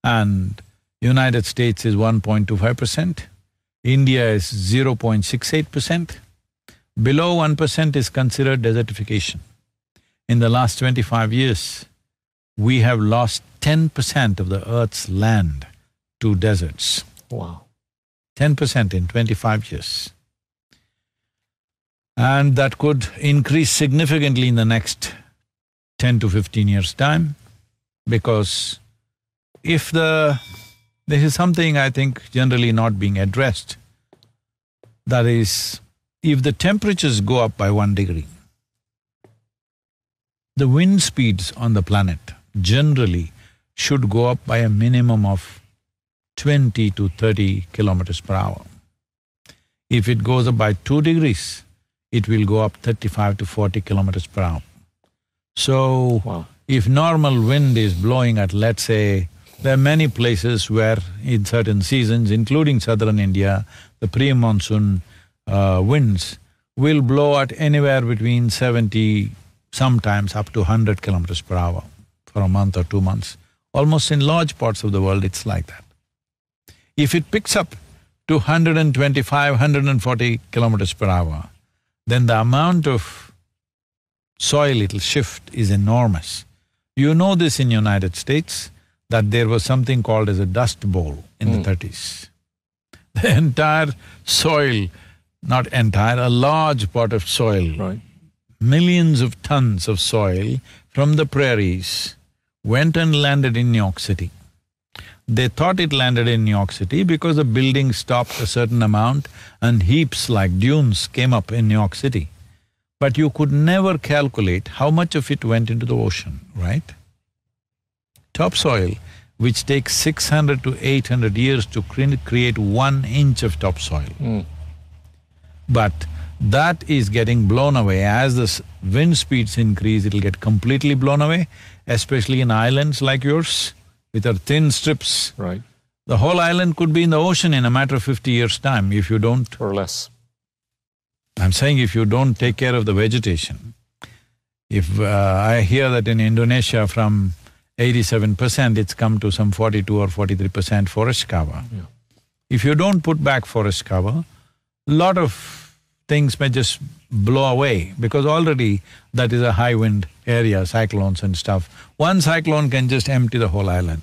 and United States is 1.25 percent. India is 0.68 percent. Below one percent is considered desertification. In the last twenty-five years, we have lost ten percent of the earth's land to deserts. Wow. Ten percent in twenty-five years. And that could increase significantly in the next ten to fifteen years' time because if the… this is something I think generally not being addressed, that is, if the temperatures go up by one degree, the wind speeds on the planet generally should go up by a minimum of twenty to thirty kilometers per hour. If it goes up by two degrees, it will go up thirty-five to forty kilometers per hour. So, Wow. if normal wind is blowing at, let's say, there are many places where in certain seasons, including southern India, the pre-monsoon uh, winds will blow at anywhere between seventy, sometimes up to hundred kilometers per hour for a month or two months. Almost in large parts of the world, it's like that. If it picks up to 125, 140 kilometers per hour, then the amount of soil it'll shift is enormous. You know this in United States, that there was something called as a dust bowl in the thirties. The entire soil, not entire, a large part of soil, Right. millions of tons of soil from the prairies went and landed in New York City. They thought it landed in New York City because the building stopped a certain amount and heaps like dunes came up in New York City. But you could never calculate how much of it went into the ocean, right? Topsoil, which takes six hundred to eight hundred years to cre- create one inch of topsoil. Mm. But that is getting blown away. As the wind speeds increase, it'll get completely blown away, especially in islands like yours, with our thin strips. Right. The whole island could be in the ocean in a matter of fifty years' time if you don't Or less. I'm saying if you don't take care of the vegetation, if uh, I hear that in Indonesia from eighty-seven percent, it's come to some forty-two or forty-three percent forest cover. Yeah. If you don't put back forest cover, lot of things may just blow away because already that is a high wind area, cyclones and stuff. One cyclone can just empty the whole island.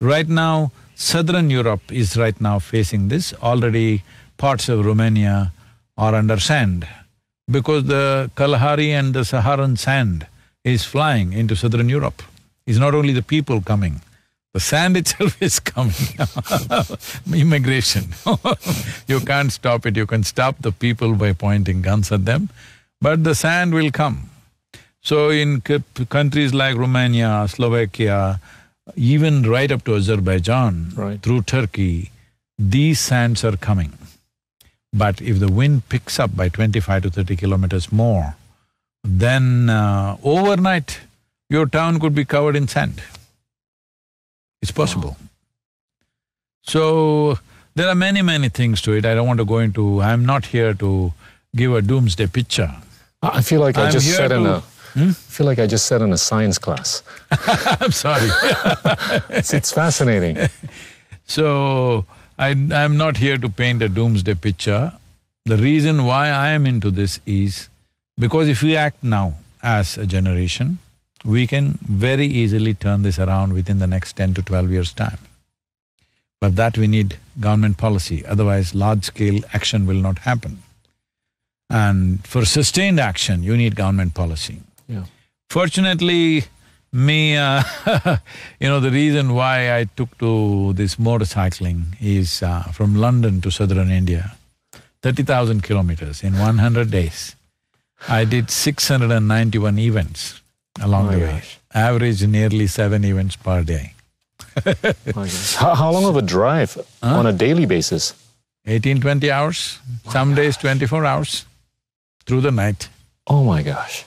Right now, southern Europe is right now facing this. Already parts of Romania are under sand because the Kalahari and the Saharan sand is flying into southern Europe. It's not only the people coming, the sand itself is coming Immigration You can't stop it, you can stop the people by pointing guns at them, but the sand will come. So in countries like Romania, Slovakia, even right up to Azerbaijan, Right. through Turkey, these sands are coming. But if the wind picks up by twenty-five to thirty kilometers more, then uh, overnight your town could be covered in sand. It's possible. So, there are many, many things to it. I don't want to go into… I'm not here to give a doomsday picture. I I feel like I I'm just said in a… Hmm? I feel like I just said in a science class. I'm sorry. It's, it's fascinating. So, I, I'm not here to paint a doomsday picture. The reason why I am into this is because if we act now as a generation, we can very easily turn this around within the next ten to twelve years' time. But that we need government policy, otherwise large-scale action will not happen. And for sustained action, you need government policy. Yeah. Fortunately, me, uh, you know, the reason why I took to this motorcycling is uh, from London to southern India, thirty thousand kilometers in one hundred days. I did six hundred and ninety-one events along My the way, gosh. average nearly seven events per day. My. How, how long of a drive on a daily basis? 18, 20 hours, some days twenty-four hours, through the night. Oh my gosh.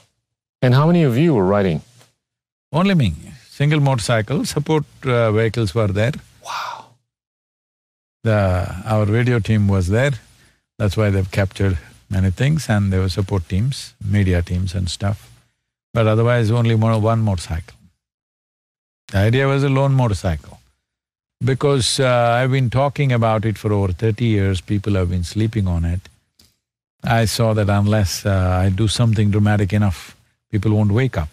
And how many of you were riding? Only me, single motorcycle, support uh, vehicles were there. Wow. The… our radio team was there, that's why they've captured many things and there were support teams, media teams and stuff. But otherwise only one motorcycle. The idea was a lone motorcycle. Because uh, I've been talking about it for over thirty years, people have been sleeping on it. I saw that unless uh, I do something dramatic enough, people won't wake up.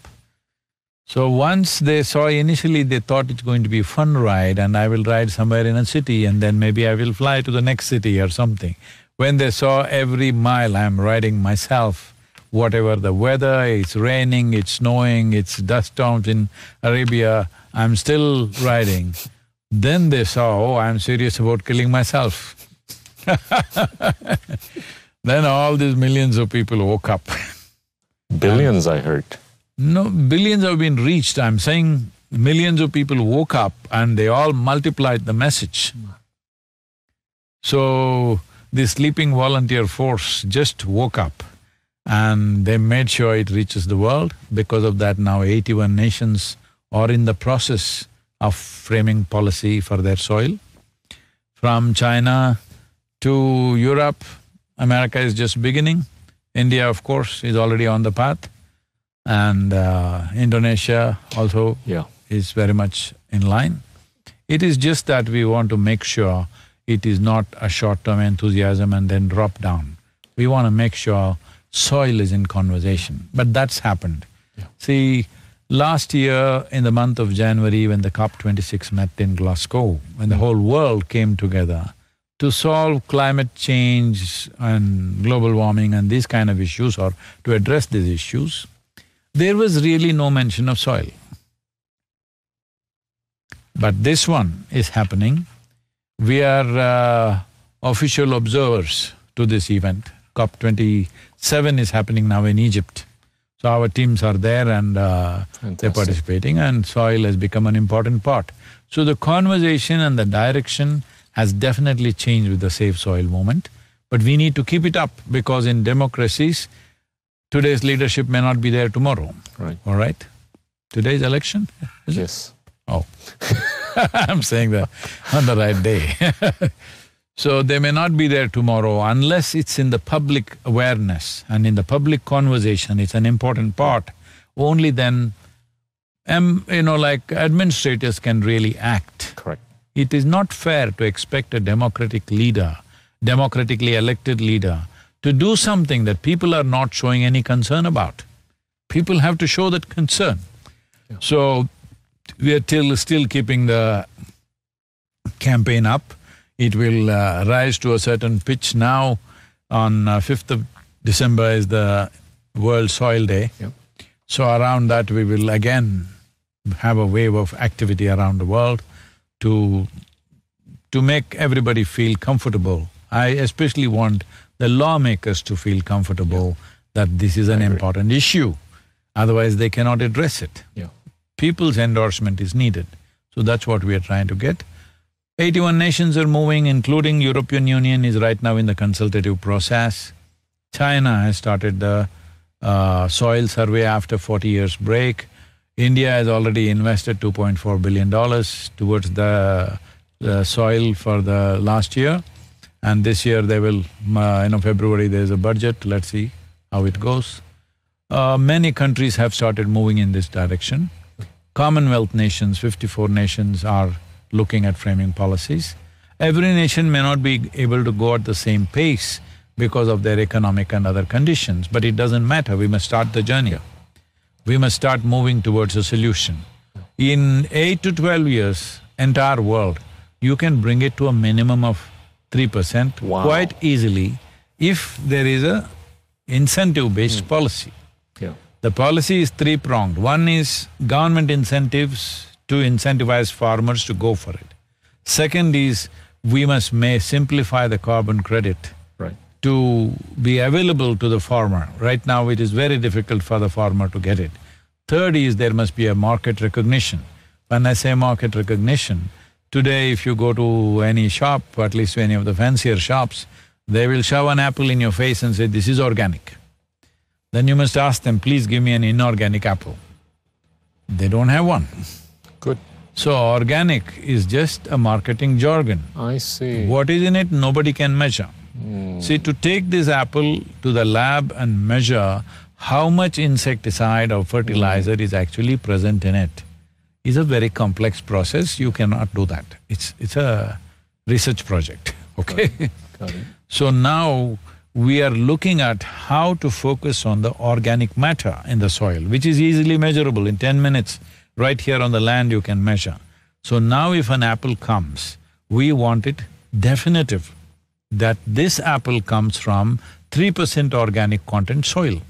So once they saw initially they thought it's going to be a fun ride and I will ride somewhere in a city and then maybe I will fly to the next city or something. When they saw every mile I'm riding myself, whatever the weather, it's raining, it's snowing, it's dust storms in Arabia, I'm still riding. Then they saw, oh, I'm serious about killing myself. then all these millions of people woke up. Billions, I heard. No, billions have been reached. I'm saying millions of people woke up and they all multiplied the message. So, the sleeping volunteer force just woke up and they made sure it reaches the world. Because of that, now eighty-one nations are in the process of framing policy for their soil. From China to Europe, America is just beginning. India, of course, is already on the path. And uh, Indonesia also Yeah. is very much in line. It is just that we want to make sure it is not a short-term enthusiasm and then drop down. We want to make sure soil is in conversation. But that's happened. Yeah. See, last year in the month of January, when the COP26 met in Glasgow, when the mm. whole world came together to solve climate change and global warming and these kind of issues or to address these issues, there was really no mention of soil. But this one is happening. We are uh, official observers to this event. COP26 seven is happening now in Egypt. So our teams are there and uh, they're participating and soil has become an important part. So the conversation and the direction has definitely changed with the Save Soil movement. But we need to keep it up because in democracies, today's leadership may not be there tomorrow. Right. All right? Today's election? yes. It? Oh. I'm saying that on the right day. so they may not be there tomorrow unless it's in the public awareness and in the public conversation, it's an important part. Only then, um, you know, like administrators can really act. Correct. It is not fair to expect a democratic leader, democratically elected leader, to do something that people are not showing any concern about. People have to show that concern. Yeah. So, we are till still keeping the campaign up. It will uh, rise to a certain pitch now. On uh, fifth of December is the World Soil Day. Yep. So around that, we will again have a wave of activity around the world to to make everybody feel comfortable. I especially want the lawmakers to feel comfortable that this is an important issue. Otherwise, they cannot address it. Yeah. People's endorsement is needed. So that's what we are trying to get. Eighty-one nations are moving, including European Union is right now in the consultative process. China has started the uh, soil survey after forty years break. India has already invested two point four billion dollars towards the, the soil for the last year. And this year they will, uh, you know, February there's a budget, let's see how it goes. Uh, many countries have started moving in this direction. Commonwealth nations, fifty-four nations are looking at framing policies. Every nation may not be able to go at the same pace because of their economic and other conditions, but it doesn't matter, we must start the journey. We must start moving towards a solution. In eight to twelve years, entire world, you can bring it to a minimum of three percent Wow. quite easily if there is a incentive-based hmm. policy. Yeah. The policy is three-pronged. One is government incentives to incentivize farmers to go for it. Second is we must may simplify the carbon credit Right. to be available to the farmer. Right now, it is very difficult for the farmer to get it. Third is there must be a market recognition. When I say market recognition, today if you go to any shop, at least any of the fancier shops, they will shove an apple in your face and say, this is organic. Then you must ask them, please give me an inorganic apple. They don't have one. Good. So organic is just a marketing jargon. I see. What is in it, nobody can measure. Hmm. See, to take this apple to the lab and measure how much insecticide or fertilizer is actually present in it is a very complex process, you cannot do that. It's… it's a research project, okay? Got it. So now, we are looking at how to focus on the organic matter in the soil, which is easily measurable in ten minutes. Right here on the land you can measure. So now if an apple comes, we want it definitive that this apple comes from three percent organic content soil.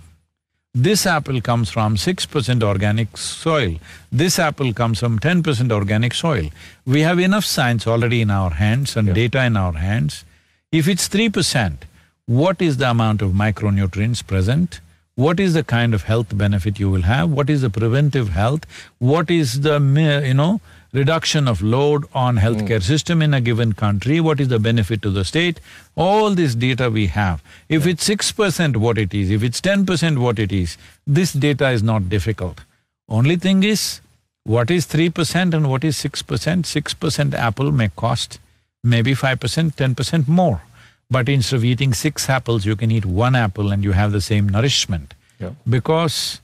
This apple comes from six percent organic soil. This apple comes from ten percent organic soil. We have enough science already in our hands and Yeah. data in our hands. If it's three percent, what is the amount of micronutrients present? What is the kind of health benefit you will have? What is the preventive health? What is the, you know, reduction of load on healthcare hmm. system in a given country, what is the benefit to the state, all this data we have. If it's six percent what it is, if it's ten percent what it is, this data is not difficult. Only thing is, what is three percent and what is six percent? Six percent apple may cost maybe five percent, ten percent more. But instead of eating six apples, you can eat one apple and you have the same nourishment. Yeah. Because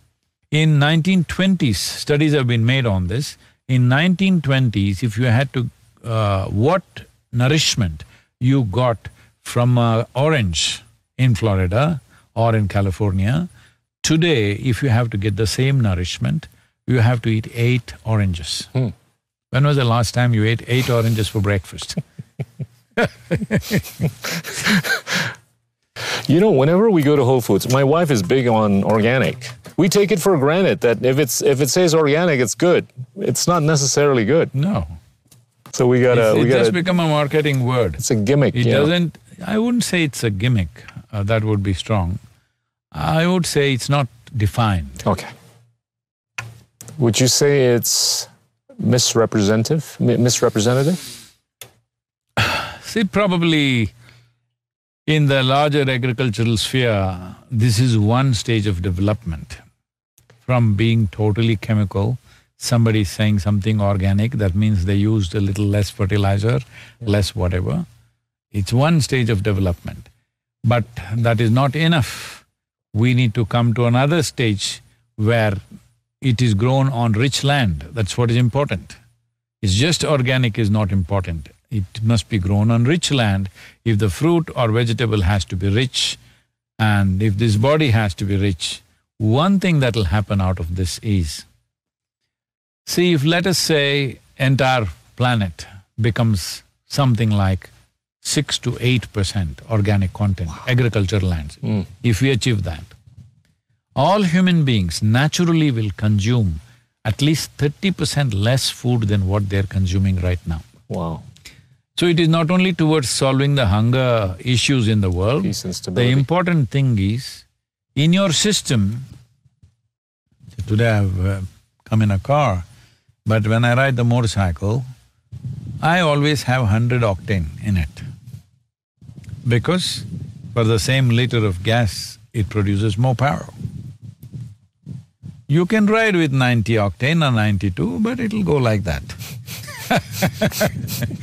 in 1920s, studies have been made on this, in 1920s, if you had to… Uh, what nourishment you got from uh, orange in Florida or in California, today if you have to get the same nourishment, you have to eat eight oranges. Hmm. When was the last time you ate eight oranges for breakfast? You know, whenever we go to Whole Foods, my wife is big on organic. We take it for granted that if it's if it says organic, it's good. It's not necessarily good. No. So we gotta It's- it just gotta. become a marketing word. It's a gimmick. It doesn't… I wouldn't say it's a gimmick, uh, that would be strong. I would say it's not defined. Okay. Would you say it's misrepresentative? Misrepresentative? See, probably in the larger agricultural sphere, this is one stage of development. From being totally chemical, somebody is saying something organic, that means they used a little less fertilizer, less whatever. It's one stage of development. But that is not enough. We need to come to another stage where it is grown on rich land, that's what is important. It's just organic is not important. It must be grown on rich land. If the fruit or vegetable has to be rich, and if this body has to be rich, one thing that'll happen out of this is, see, if let us say entire planet becomes something like six to eight percent organic content, agricultural lands, hmm. if we achieve that, all human beings naturally will consume at least thirty percent less food than what they're consuming right now. Wow. So it is not only towards solving the hunger issues in the world, the important thing is, in your system, today I've uh, come in a car, but when I ride the motorcycle, I always have hundred octane in it. Because for the same liter of gas, it produces more power. You can ride with ninety octane or ninety-two, but it'll go like that.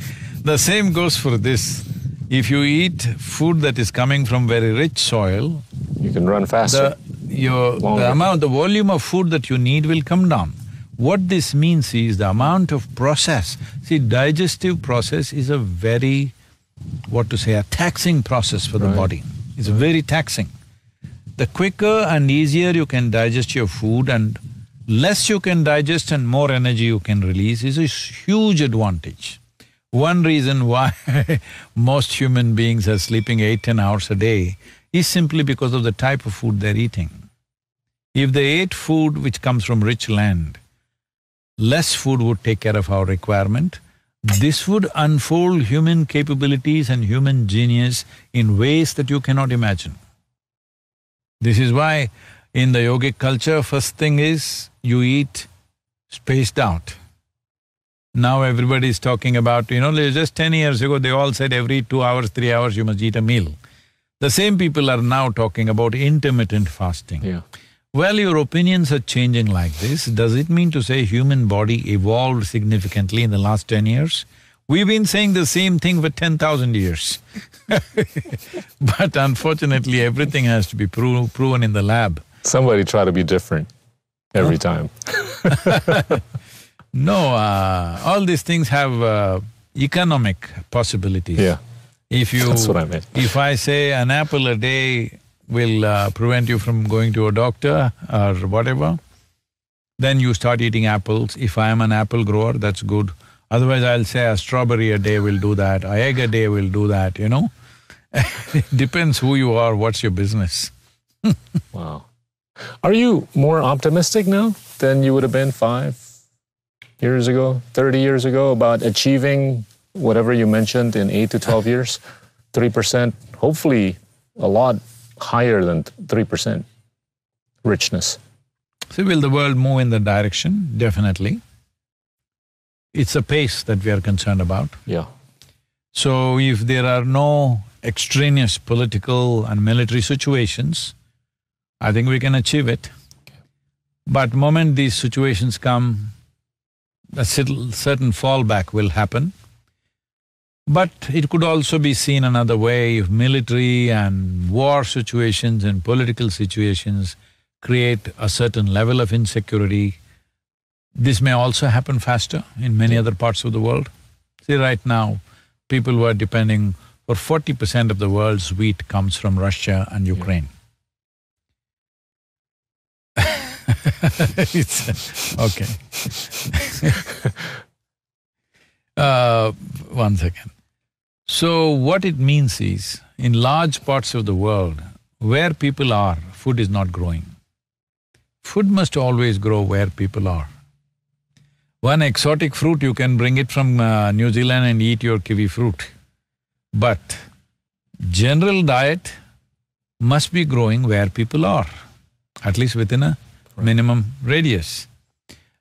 The same goes for this. If you eat food that is coming from very rich soil, You can run faster. the… your… The amount… the volume of food that you need will come down. What this means is the amount of process… See, digestive process is a very, what to say, a taxing process for the Right. body. It's very taxing. The quicker and easier you can digest your food and less you can digest and more energy you can release is a huge advantage. One reason why most human beings are sleeping eight, ten hours a day is simply because of the type of food they're eating. If they ate food which comes from rich land, less food would take care of our requirement. This would unfold human capabilities and human genius in ways that you cannot imagine. This is why in the yogic culture, first thing is you eat spaced out. Now everybody is talking about, you know, just ten years ago, they all said every two hours, three hours you must eat a meal. The same people are now talking about intermittent fasting. Yeah. Well, your opinions are changing like this. Does it mean to say human body evolved significantly in the last ten years? We've been saying the same thing for ten thousand years. but unfortunately, everything has to be pro- proven in the lab. Somebody try to be different every time. No, uh, all these things have uh, economic possibilities. Yeah. If you… That's what I meant. If I say an apple a day will uh, prevent you from going to a doctor or whatever, then you start eating apples. If I am an apple grower, that's good. Otherwise, I'll say a strawberry a day will do that, a egg a day will do that, you know? it depends who you are, what's your business. Wow. Are you more optimistic now than you would have been five years ago, 30 years ago about achieving whatever you mentioned in eight to 12 years? 3%, hopefully a lot higher than 3% richness. So will the world move in that direction? Definitely. It's a pace that we are concerned about. Yeah. So if there are no extraneous political and military situations, I think we can achieve it. But moment these situations come, a certain fallback will happen. But it could also be seen another way if military and war situations and political situations create a certain level of insecurity, this may also happen faster in many other parts of the world. See, right now, people who are depending for forty percent of the world's wheat comes from Russia and Ukraine. Okay. uh, one second. So what it means is, in large parts of the world, where people are, food is not growing. Food must always grow where people are. One exotic fruit, you can bring it from uh, New Zealand and eat your kiwi fruit. But general diet must be growing where people are, at least within a minimum radius.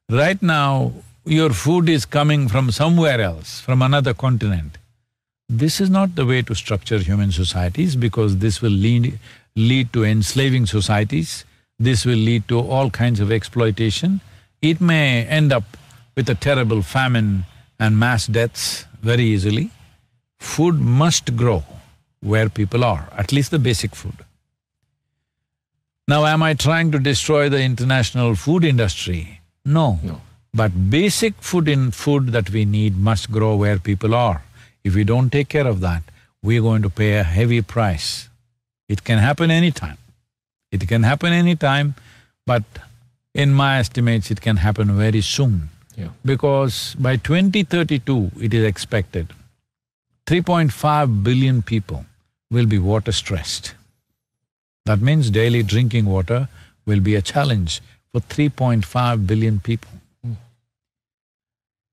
Right now, your food is coming from somewhere else, from another continent. This is not the way to structure human societies because this will lead, lead to enslaving societies, this will lead to all kinds of exploitation. It may end up with a terrible famine and mass deaths very easily. Food must grow where people are, at least the basic food. Now, am I trying to destroy the international food industry? No. No. But basic food in food that we need must grow where people are. If we don't take care of that, we're going to pay a heavy price. It can happen anytime. It can happen anytime, but in my estimates, it can happen very soon. Yeah. Because by 2032, it is expected 3.5 billion people will be water stressed. That means daily drinking water will be a challenge for 3.5 billion people. Mm.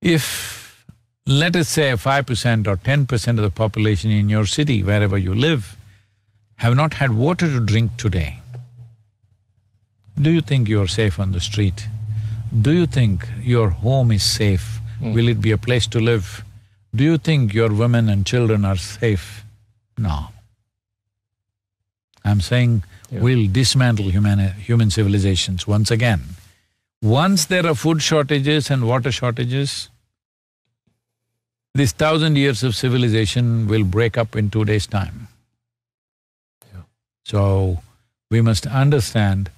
If let us say five percent or ten percent of the population in your city, wherever you live, have not had water to drink today, do you think you're safe on the street? Do you think your home is safe? Mm. Will it be a place to live? Do you think your women and children are safe? No. I'm saying Yeah. we'll dismantle human, human civilizations once again. Once there are food shortages and water shortages, this thousand years of civilization will break up in two days' time. Yeah. So, we must understand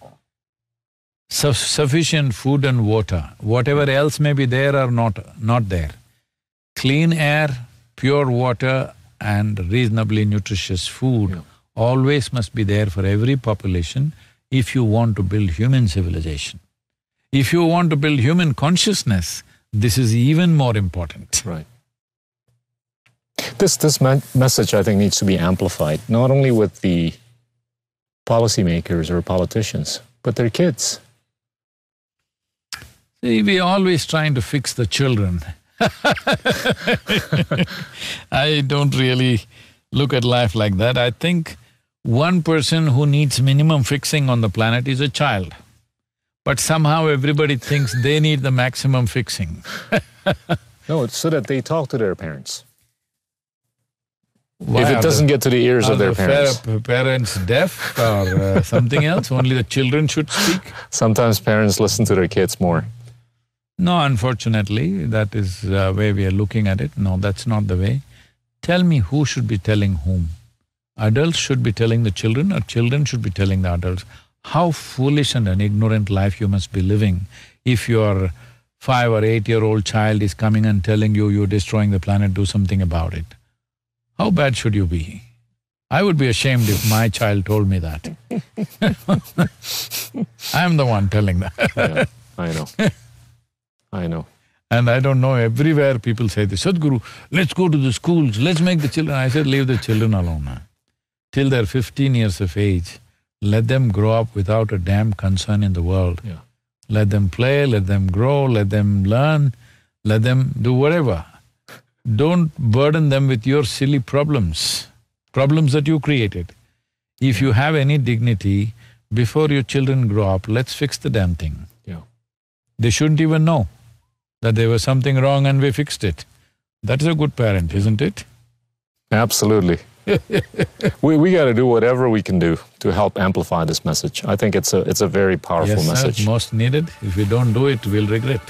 su sufficient food and water, whatever else may be there or not, not there. Clean air, pure water and reasonably nutritious food Yeah. Always must be there for every population if you want to build human civilization. If you want to build human consciousness, this is even more important. Right. This this me- message I think needs to be amplified not only with the policymakers or politicians, but their kids. See, we're always trying to fix the children. I don't really look at life like that. I think one person who needs minimum fixing on the planet is a child. But somehow everybody thinks they need the maximum fixing. No, it's so that they talk to their parents. Why if it doesn't get to the ears the, of their the parents. parents deaf or uh, something else? Only the children should speak? Sometimes parents listen to their kids more. No, unfortunately, that is the way we are looking at it. No, that's not the way. Tell me who should be telling whom. Adults should be telling the children or children should be telling the adults. How foolish and an ignorant life you must be living if your five or eight-year-old child is coming and telling you you're destroying the planet, do something about it. How bad should you be? I would be ashamed if my child told me that. I'm the one telling that. Yeah, I know. I know. And I don't know, everywhere people say this, Sadhguru, let's go to the schools, let's make the children. I said, leave the children alone. Huh? Till they're fifteen years of age, let them grow up without a damn concern in the world. Yeah. Let them play, let them grow, let them learn, let them do whatever. Don't burden them with your silly problems, problems that you created. If you have any dignity, before your children grow up, let's fix the damn thing. Yeah. They shouldn't even know. that there was something wrong and we fixed it. That is a good parent, isn't it? Absolutely. We we got to do whatever we can do to help amplify this message. I think it's a it's a very powerful yes, message. Sir, most needed. If we don't do it, we'll regret.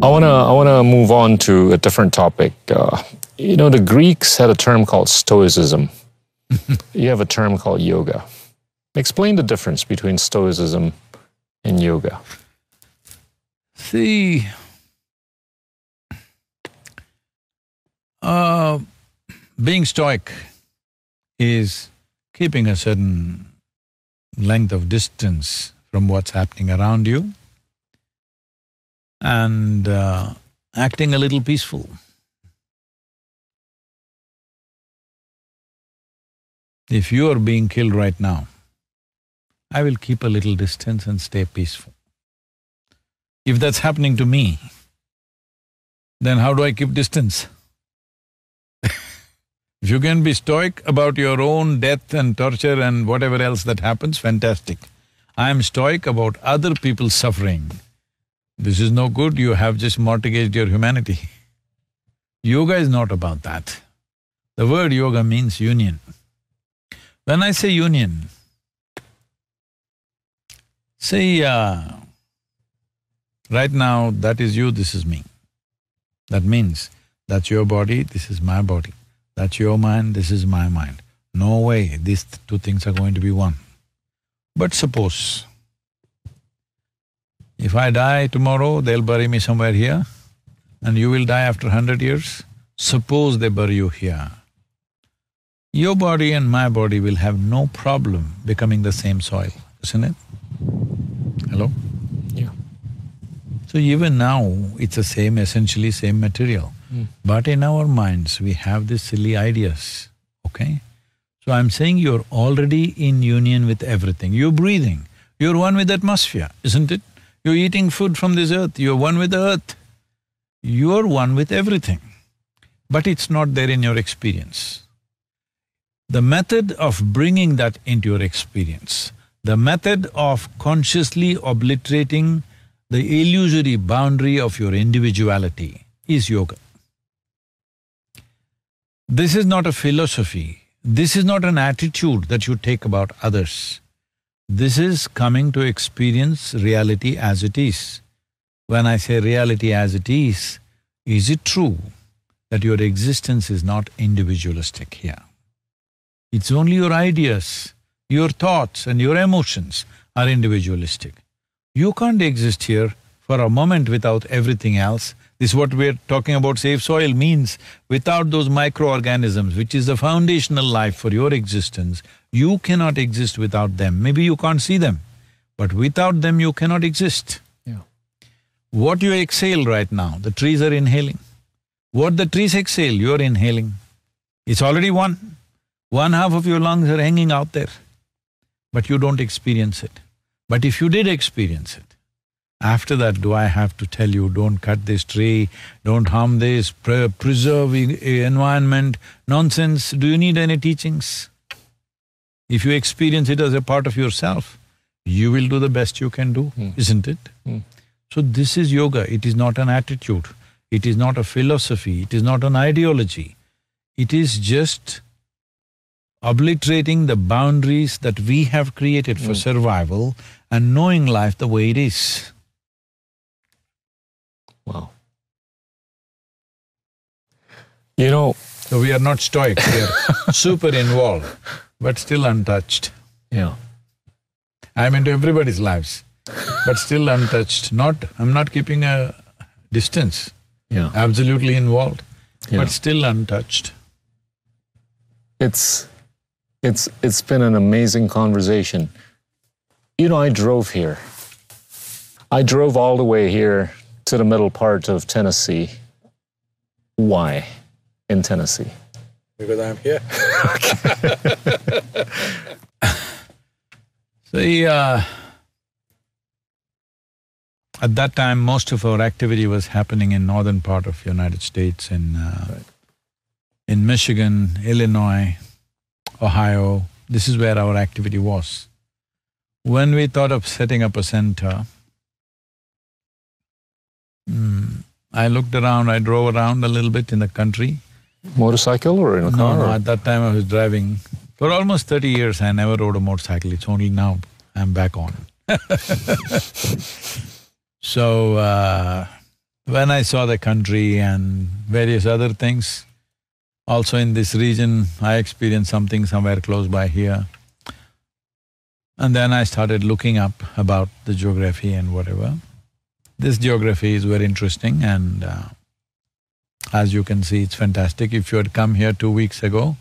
I wanna I wanna move on to a different topic. Uh, you know, the Greeks had a term called Stoicism. you have a term called yoga. Explain the difference between Stoicism and yoga. See, uh, being stoic is keeping a certain length of distance from what's happening around you and uh, acting a little peaceful. If you are being killed right now, I will keep a little distance and stay peaceful. If that's happening to me, then how do I keep distance? if you can be stoic about your own death and torture and whatever else that happens, fantastic. I am stoic about other people's suffering. This is no good, you have just mortgaged your humanity. Yoga is not about that. The word yoga means union. When I say union, say, uh, right now that is you, this is me. That means that's your body, this is my body. That's your mind, this is my mind. No way these two things are going to be one. But suppose if I die tomorrow, they'll bury me somewhere here and you will die after hundred years. Suppose they bury you here. Your body and my body will have no problem becoming the same soil, isn't it? Hello? Yeah. So even now, it's the same, essentially same material. Mm. But in our minds, we have these silly ideas, okay? So I'm saying you're already in union with everything. You're breathing, you're one with the atmosphere, isn't it? You're eating food from this earth, you're one with the earth. You're one with everything, but it's not there in your experience. The method of bringing that into your experience, the method of consciously obliterating the illusory boundary of your individuality is yoga. This is not a philosophy, this is not an attitude that you take about others. This is coming to experience reality as it is. When I say reality as it is, is it true that your existence is not individualistic here? It's only your ideas, your thoughts and your emotions are individualistic. You can't exist here for a moment without everything else. This is what we're talking about Save Soil means without those microorganisms, which is the foundational life for your existence, you cannot exist without them. Maybe you can't see them, but without them you cannot exist. Yeah. What you exhale right now, the trees are inhaling. What the trees exhale, you're inhaling. It's already one. One half of your lungs are hanging out there, but you don't experience it. But if you did experience it, after that, do I have to tell you, don't cut this tree, don't harm this, pre preserve environment, nonsense? Do you need any teachings? If you experience it as a part of yourself, you will do the best you can do, mm. isn't it? Mm. So this is yoga, it is not an attitude, it is not a philosophy, it is not an ideology. It is just obliterating the boundaries that we have created for mm. survival and knowing life the way it is. Wow. You know… So we are not stoic, we are super involved but still untouched. Yeah. I'm into everybody's lives, but still untouched. Not… I'm not keeping a distance. Yeah. Absolutely involved, yeah. but still untouched. It's… it's… it's been an amazing conversation. You know, I drove here I drove all the way here to the middle part of Tennessee. Why in Tennessee? Because I'm here. See, uh, at that time, most of our activity was happening in northern part of United States, in uh, right. in Michigan, Illinois, Ohio. This is where our activity was. When we thought of setting up a center, mm, I looked around, I drove around a little bit in the country. Motorcycle or in a car? No, no, at that time I was driving. For almost thirty years I never rode a motorcycle, it's only now I'm back on. so, uh, when I saw the country and various other things, also in this region, I experienced something somewhere close by here. And then I started looking up about the geography and whatever. This geography is very interesting and uh, as you can see, it's fantastic. If you had come here two weeks ago,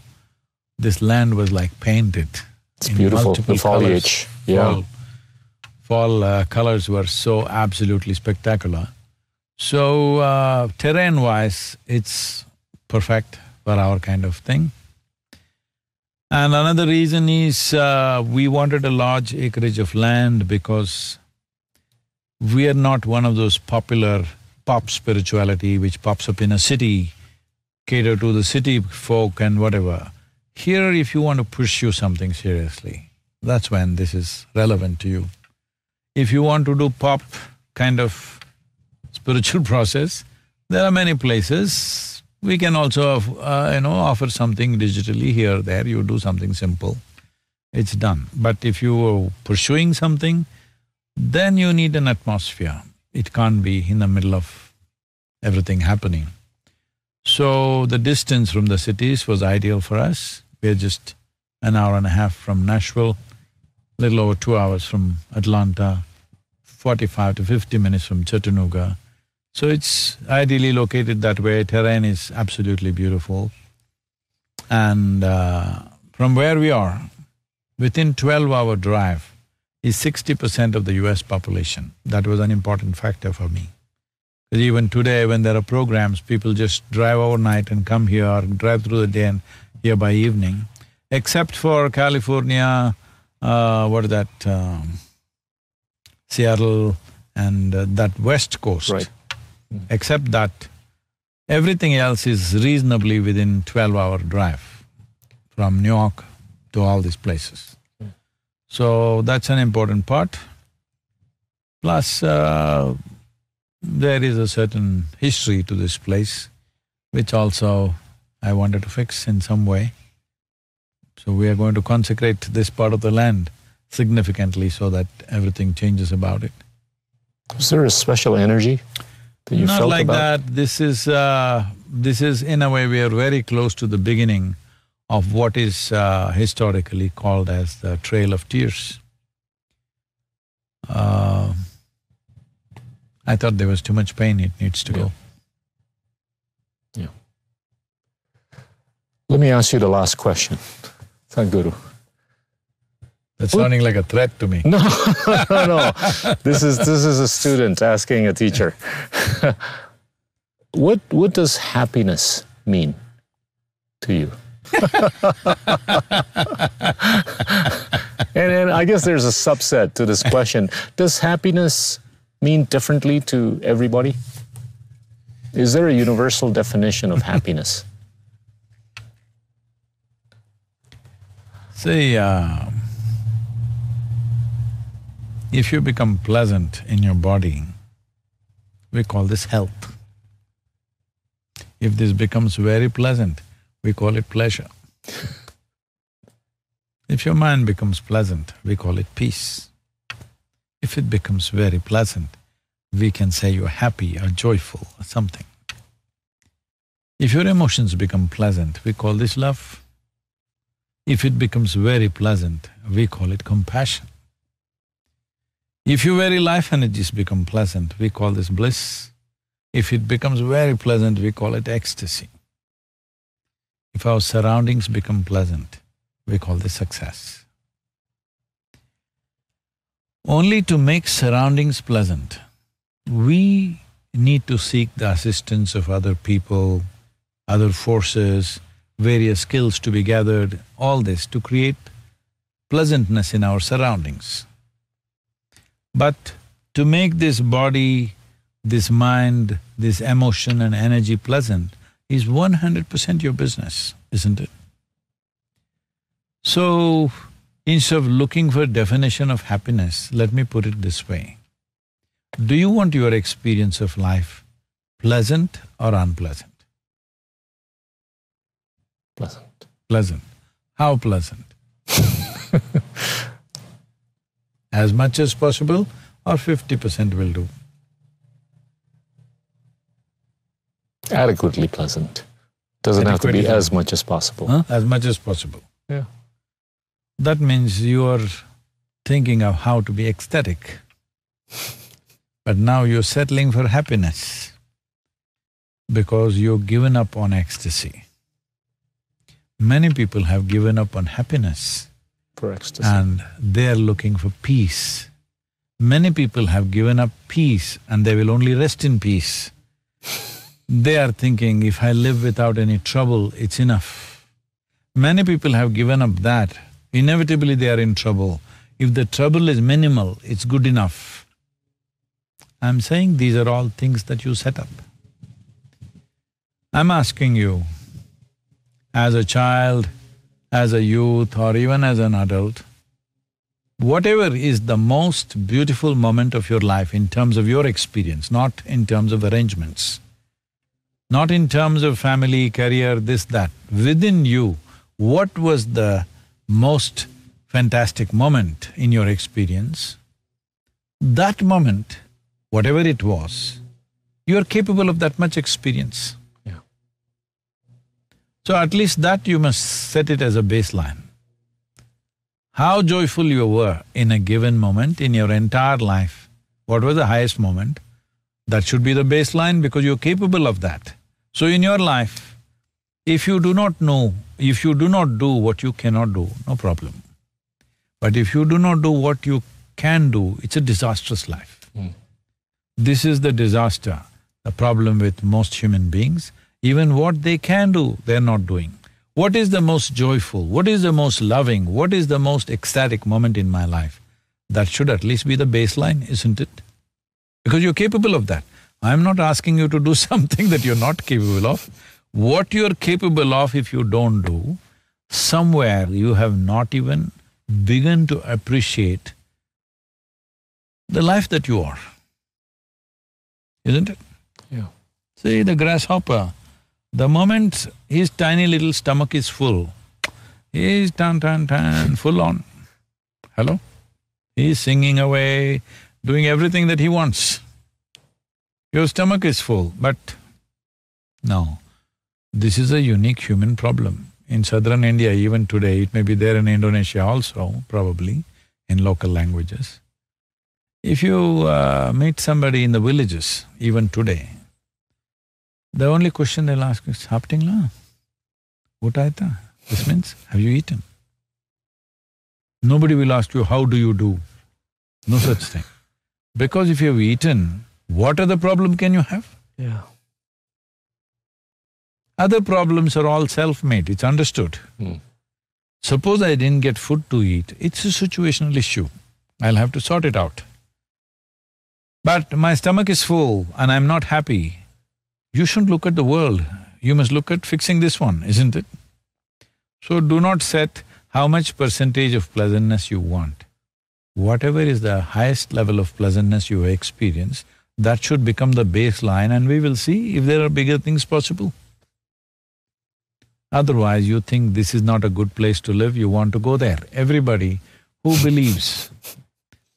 this land was like painted. It's beautiful, the foliage, colors. yeah. Fall, fall uh, colors were so absolutely spectacular. So, uh, terrain-wise, it's perfect for our kind of thing. And another reason is uh, we wanted a large acreage of land because we are not one of those popular pop spirituality which pops up in a city, cater to the city folk and whatever. Here, if you want to pursue something seriously, that's when this is relevant to you. If you want to do pop kind of spiritual process, there are many places. We can also, uh, you know, offer something digitally here, there, you do something simple, it's done. But if you are pursuing something, then you need an atmosphere. It can't be in the middle of everything happening. So the distance from the cities was ideal for us. We're just an hour and a half from Nashville, little over two hours from Atlanta, forty-five to fifty minutes from Chattanooga. So it's ideally located that way, terrain is absolutely beautiful. And uh, from where we are, within twelve-hour drive, is sixty percent of the US population. That was an important factor for me. Because even today when there are programs, people just drive overnight and come here or drive through the day and here by evening. Except for California, uh, what is that, um, Seattle and uh, that west coast. Right. Except that, everything else is reasonably within twelve-hour drive from New York to all these places. So that's an important part. Plus, uh, there is a certain history to this place, which also I wanted to fix in some way. So we are going to consecrate this part of the land significantly so that everything changes about it. Is there a special energy that you Not felt like about? that. This is… Uh, this is in a way we are very close to the beginning of what is uh, historically called as the Trail of Tears. Uh, I thought there was too much pain, it needs to yeah. go. Yeah. Let me ask you the last question, Sadhguru. That's what? sounding like a threat to me. No, no, no. This is this is a student asking a teacher. what what does happiness mean to you? and, then I guess there's a subset to this question. Does happiness mean differently to everybody? Is there a universal definition of happiness? See, uh, if you become pleasant in your body, we call this health. If this becomes very pleasant, we call it pleasure. if your mind becomes pleasant, we call it peace. If it becomes very pleasant, we can say you're happy or joyful or something. If your emotions become pleasant, we call this love. If it becomes very pleasant, we call it compassion. If your very life energies become pleasant, we call this bliss. If it becomes very pleasant, we call it ecstasy. If our surroundings become pleasant, we call this success. Only to make surroundings pleasant, we need to seek the assistance of other people, other forces, various skills to be gathered, all this to create pleasantness in our surroundings. But to make this body, this mind, this emotion and energy pleasant is one hundred percent your business, isn't it? So, instead of looking for definition of happiness, let me put it this way. Do you want your experience of life pleasant or unpleasant? Pleasant. Pleasant. How pleasant? as much as possible or fifty percent will do? Adequately pleasant. Doesn't have to be Adequately as much as possible. Huh? As much as possible. Yeah. That means you are thinking of how to be ecstatic. But now you're settling for happiness because you've given up on ecstasy. Many people have given up on happiness For ecstasy. and they are looking for peace. Many people have given up peace and they will only rest in peace. They are thinking, if I live without any trouble, it's enough. Many people have given up that, inevitably they are in trouble. If the trouble is minimal, it's good enough. I'm saying these are all things that you set up. I'm asking you, as a child, as a youth or even as an adult, whatever is the most beautiful moment of your life in terms of your experience, not in terms of arrangements, not in terms of family, career, this, that, within you, what was the most fantastic moment in your experience? That moment, whatever it was, you are capable of that much experience. Yeah. So at least that you must set it as a baseline. How joyful you were in a given moment in your entire life, what was the highest moment, that should be the baseline because you're capable of that. So in your life, if you do not know, if you do not do what you cannot do, no problem. But if you do not do what you can do, it's a disastrous life. Mm. This is the disaster, the problem with most human beings. Even what they can do, they're not doing. What is the most joyful, what is the most loving, what is the most ecstatic moment in my life? That should at least be the baseline, isn't it? Because you're capable of that. I'm not asking you to do something that you're not capable of. What you're capable of if you don't do, somewhere you have not even begun to appreciate the life that you are. Isn't it? Yeah. See, the grasshopper, the moment his tiny little stomach is full, he's tan tan tan, full on. Hello? He's singing away, doing everything that he wants. Your stomach is full, but no. This is a unique human problem. In southern India, even today, it may be there in Indonesia also, probably, in local languages. If you uh, meet somebody in the villages, even today, the only question they'll ask is, Haptingla? Utaita? This means, have you eaten? Nobody will ask you, how do you do? No such thing. Because if you've eaten, what other problem can you have? Yeah. Other problems are all self-made, it's understood. Mm. Suppose I didn't get food to eat, it's a situational issue. I'll have to sort it out. But my stomach is full and I'm not happy. You shouldn't look at the world, you must look at fixing this one, isn't it? So do not set how much percentage of pleasantness you want. Whatever is the highest level of pleasantness you experience, that should become the baseline and we will see if there are bigger things possible. Otherwise, you think this is not a good place to live, you want to go there. Everybody who believes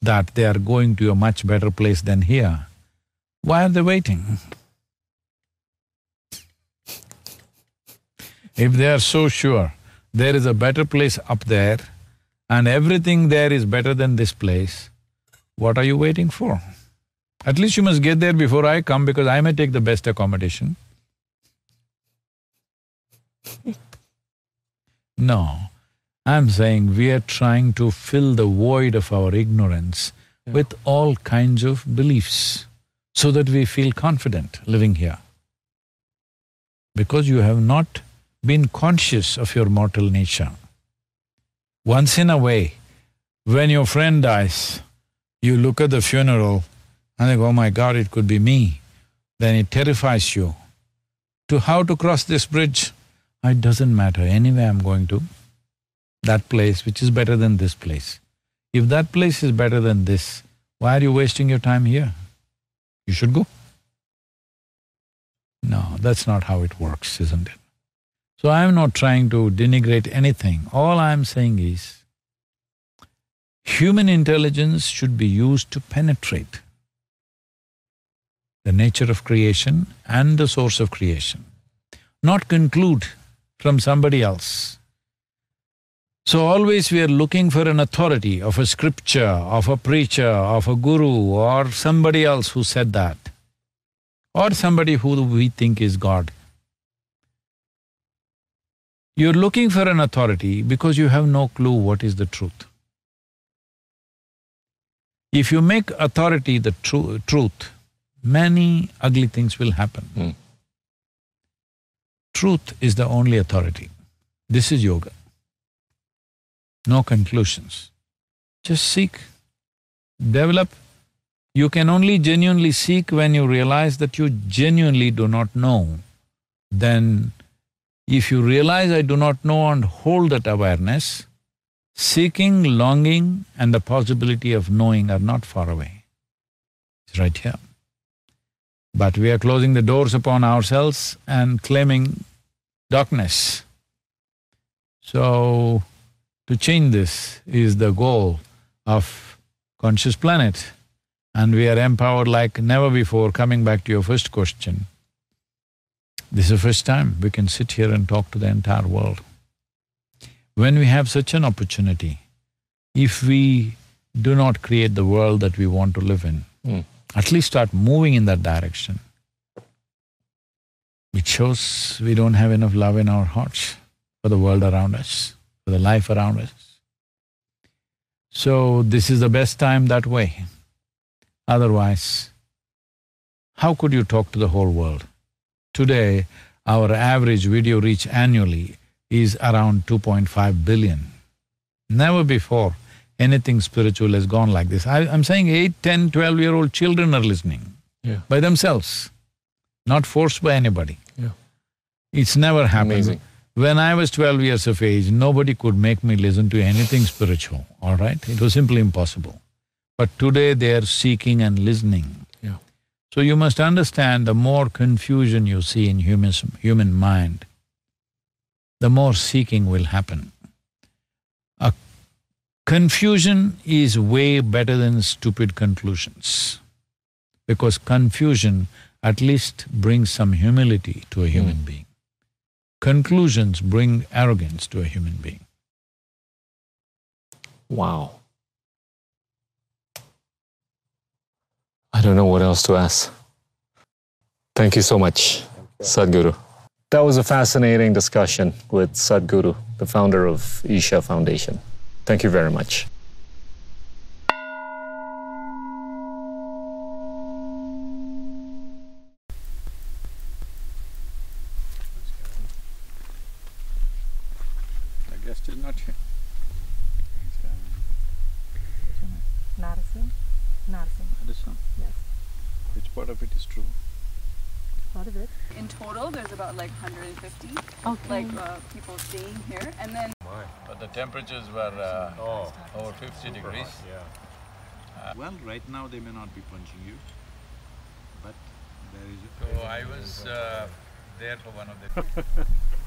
that they are going to a much better place than here, why are they waiting? If they are so sure there is a better place up there and everything there is better than this place, what are you waiting for? At least you must get there before I come because I may take the best accommodation. No, I'm saying we are trying to fill the void of our ignorance with all kinds of beliefs so that we feel confident living here. Because you have not been conscious of your mortal nature. Once in a way, when your friend dies, you look at the funeral and think, oh my God, it could be me. Then it terrifies you. To how to cross this bridge? It doesn't matter, anyway I'm going to that place which is better than this place. If that place is better than this, why are you wasting your time here? You should go. No, that's not how it works, isn't it? So I'm not trying to denigrate anything. All I'm saying is, human intelligence should be used to penetrate the nature of creation and the source of creation, not conclude from somebody else. So always we are looking for an authority of a scripture, of a preacher, of a guru or somebody else who said that, or somebody who we think is God. You're looking for an authority because you have no clue what is the truth. If you make authority the tru truth, many ugly things will happen. Mm. Truth is the only authority. This is yoga no conclusions. Just seek, develop. You can only genuinely seek when you realize that you genuinely do not know. Then, if you realize I do not know and hold that awareness, seeking, longing and the possibility of knowing are not far away. It's right here. But we are closing the doors upon ourselves and claiming darkness. So, to change this is the goal of Conscious Planet. And we are empowered like never before, coming back to your first question. This is the first time we can sit here and talk to the entire world. When we have such an opportunity, if we do not create the world that we want to live in, mm. at least start moving in that direction, it shows we don't have enough love in our hearts for the world around us for the life around us. So this is the best time that way. Otherwise, how could you talk to the whole world? Today, our average video reach annually is around 2.5 billion. Never before anything spiritual has gone like this. I, am saying eight, ten, twelve-year-old children are listening yeah. by themselves, not forced by anybody. Yeah. It's never happened. Amazing. When I was twelve years of age, nobody could make me listen to anything spiritual, all right? It was simply impossible. But today they are seeking and listening. So you must understand the more confusion you see in human, human mind, the more seeking will happen. A confusion is way better than stupid conclusions because confusion at least brings some humility to a human mm. being. Conclusions bring arrogance to a human being. Wow. I don't know what else to ask. Thank you so much, Sadhguru. That was a fascinating discussion with Sadhguru, the founder of Isha Foundation. Thank you very much. Like 150 okay. like uh, people staying here, and then. But the temperatures were uh, oh. over 50 degrees. Hot, yeah. Uh, well, right now they may not be punching you, but there is. So I was uh, there for one of the.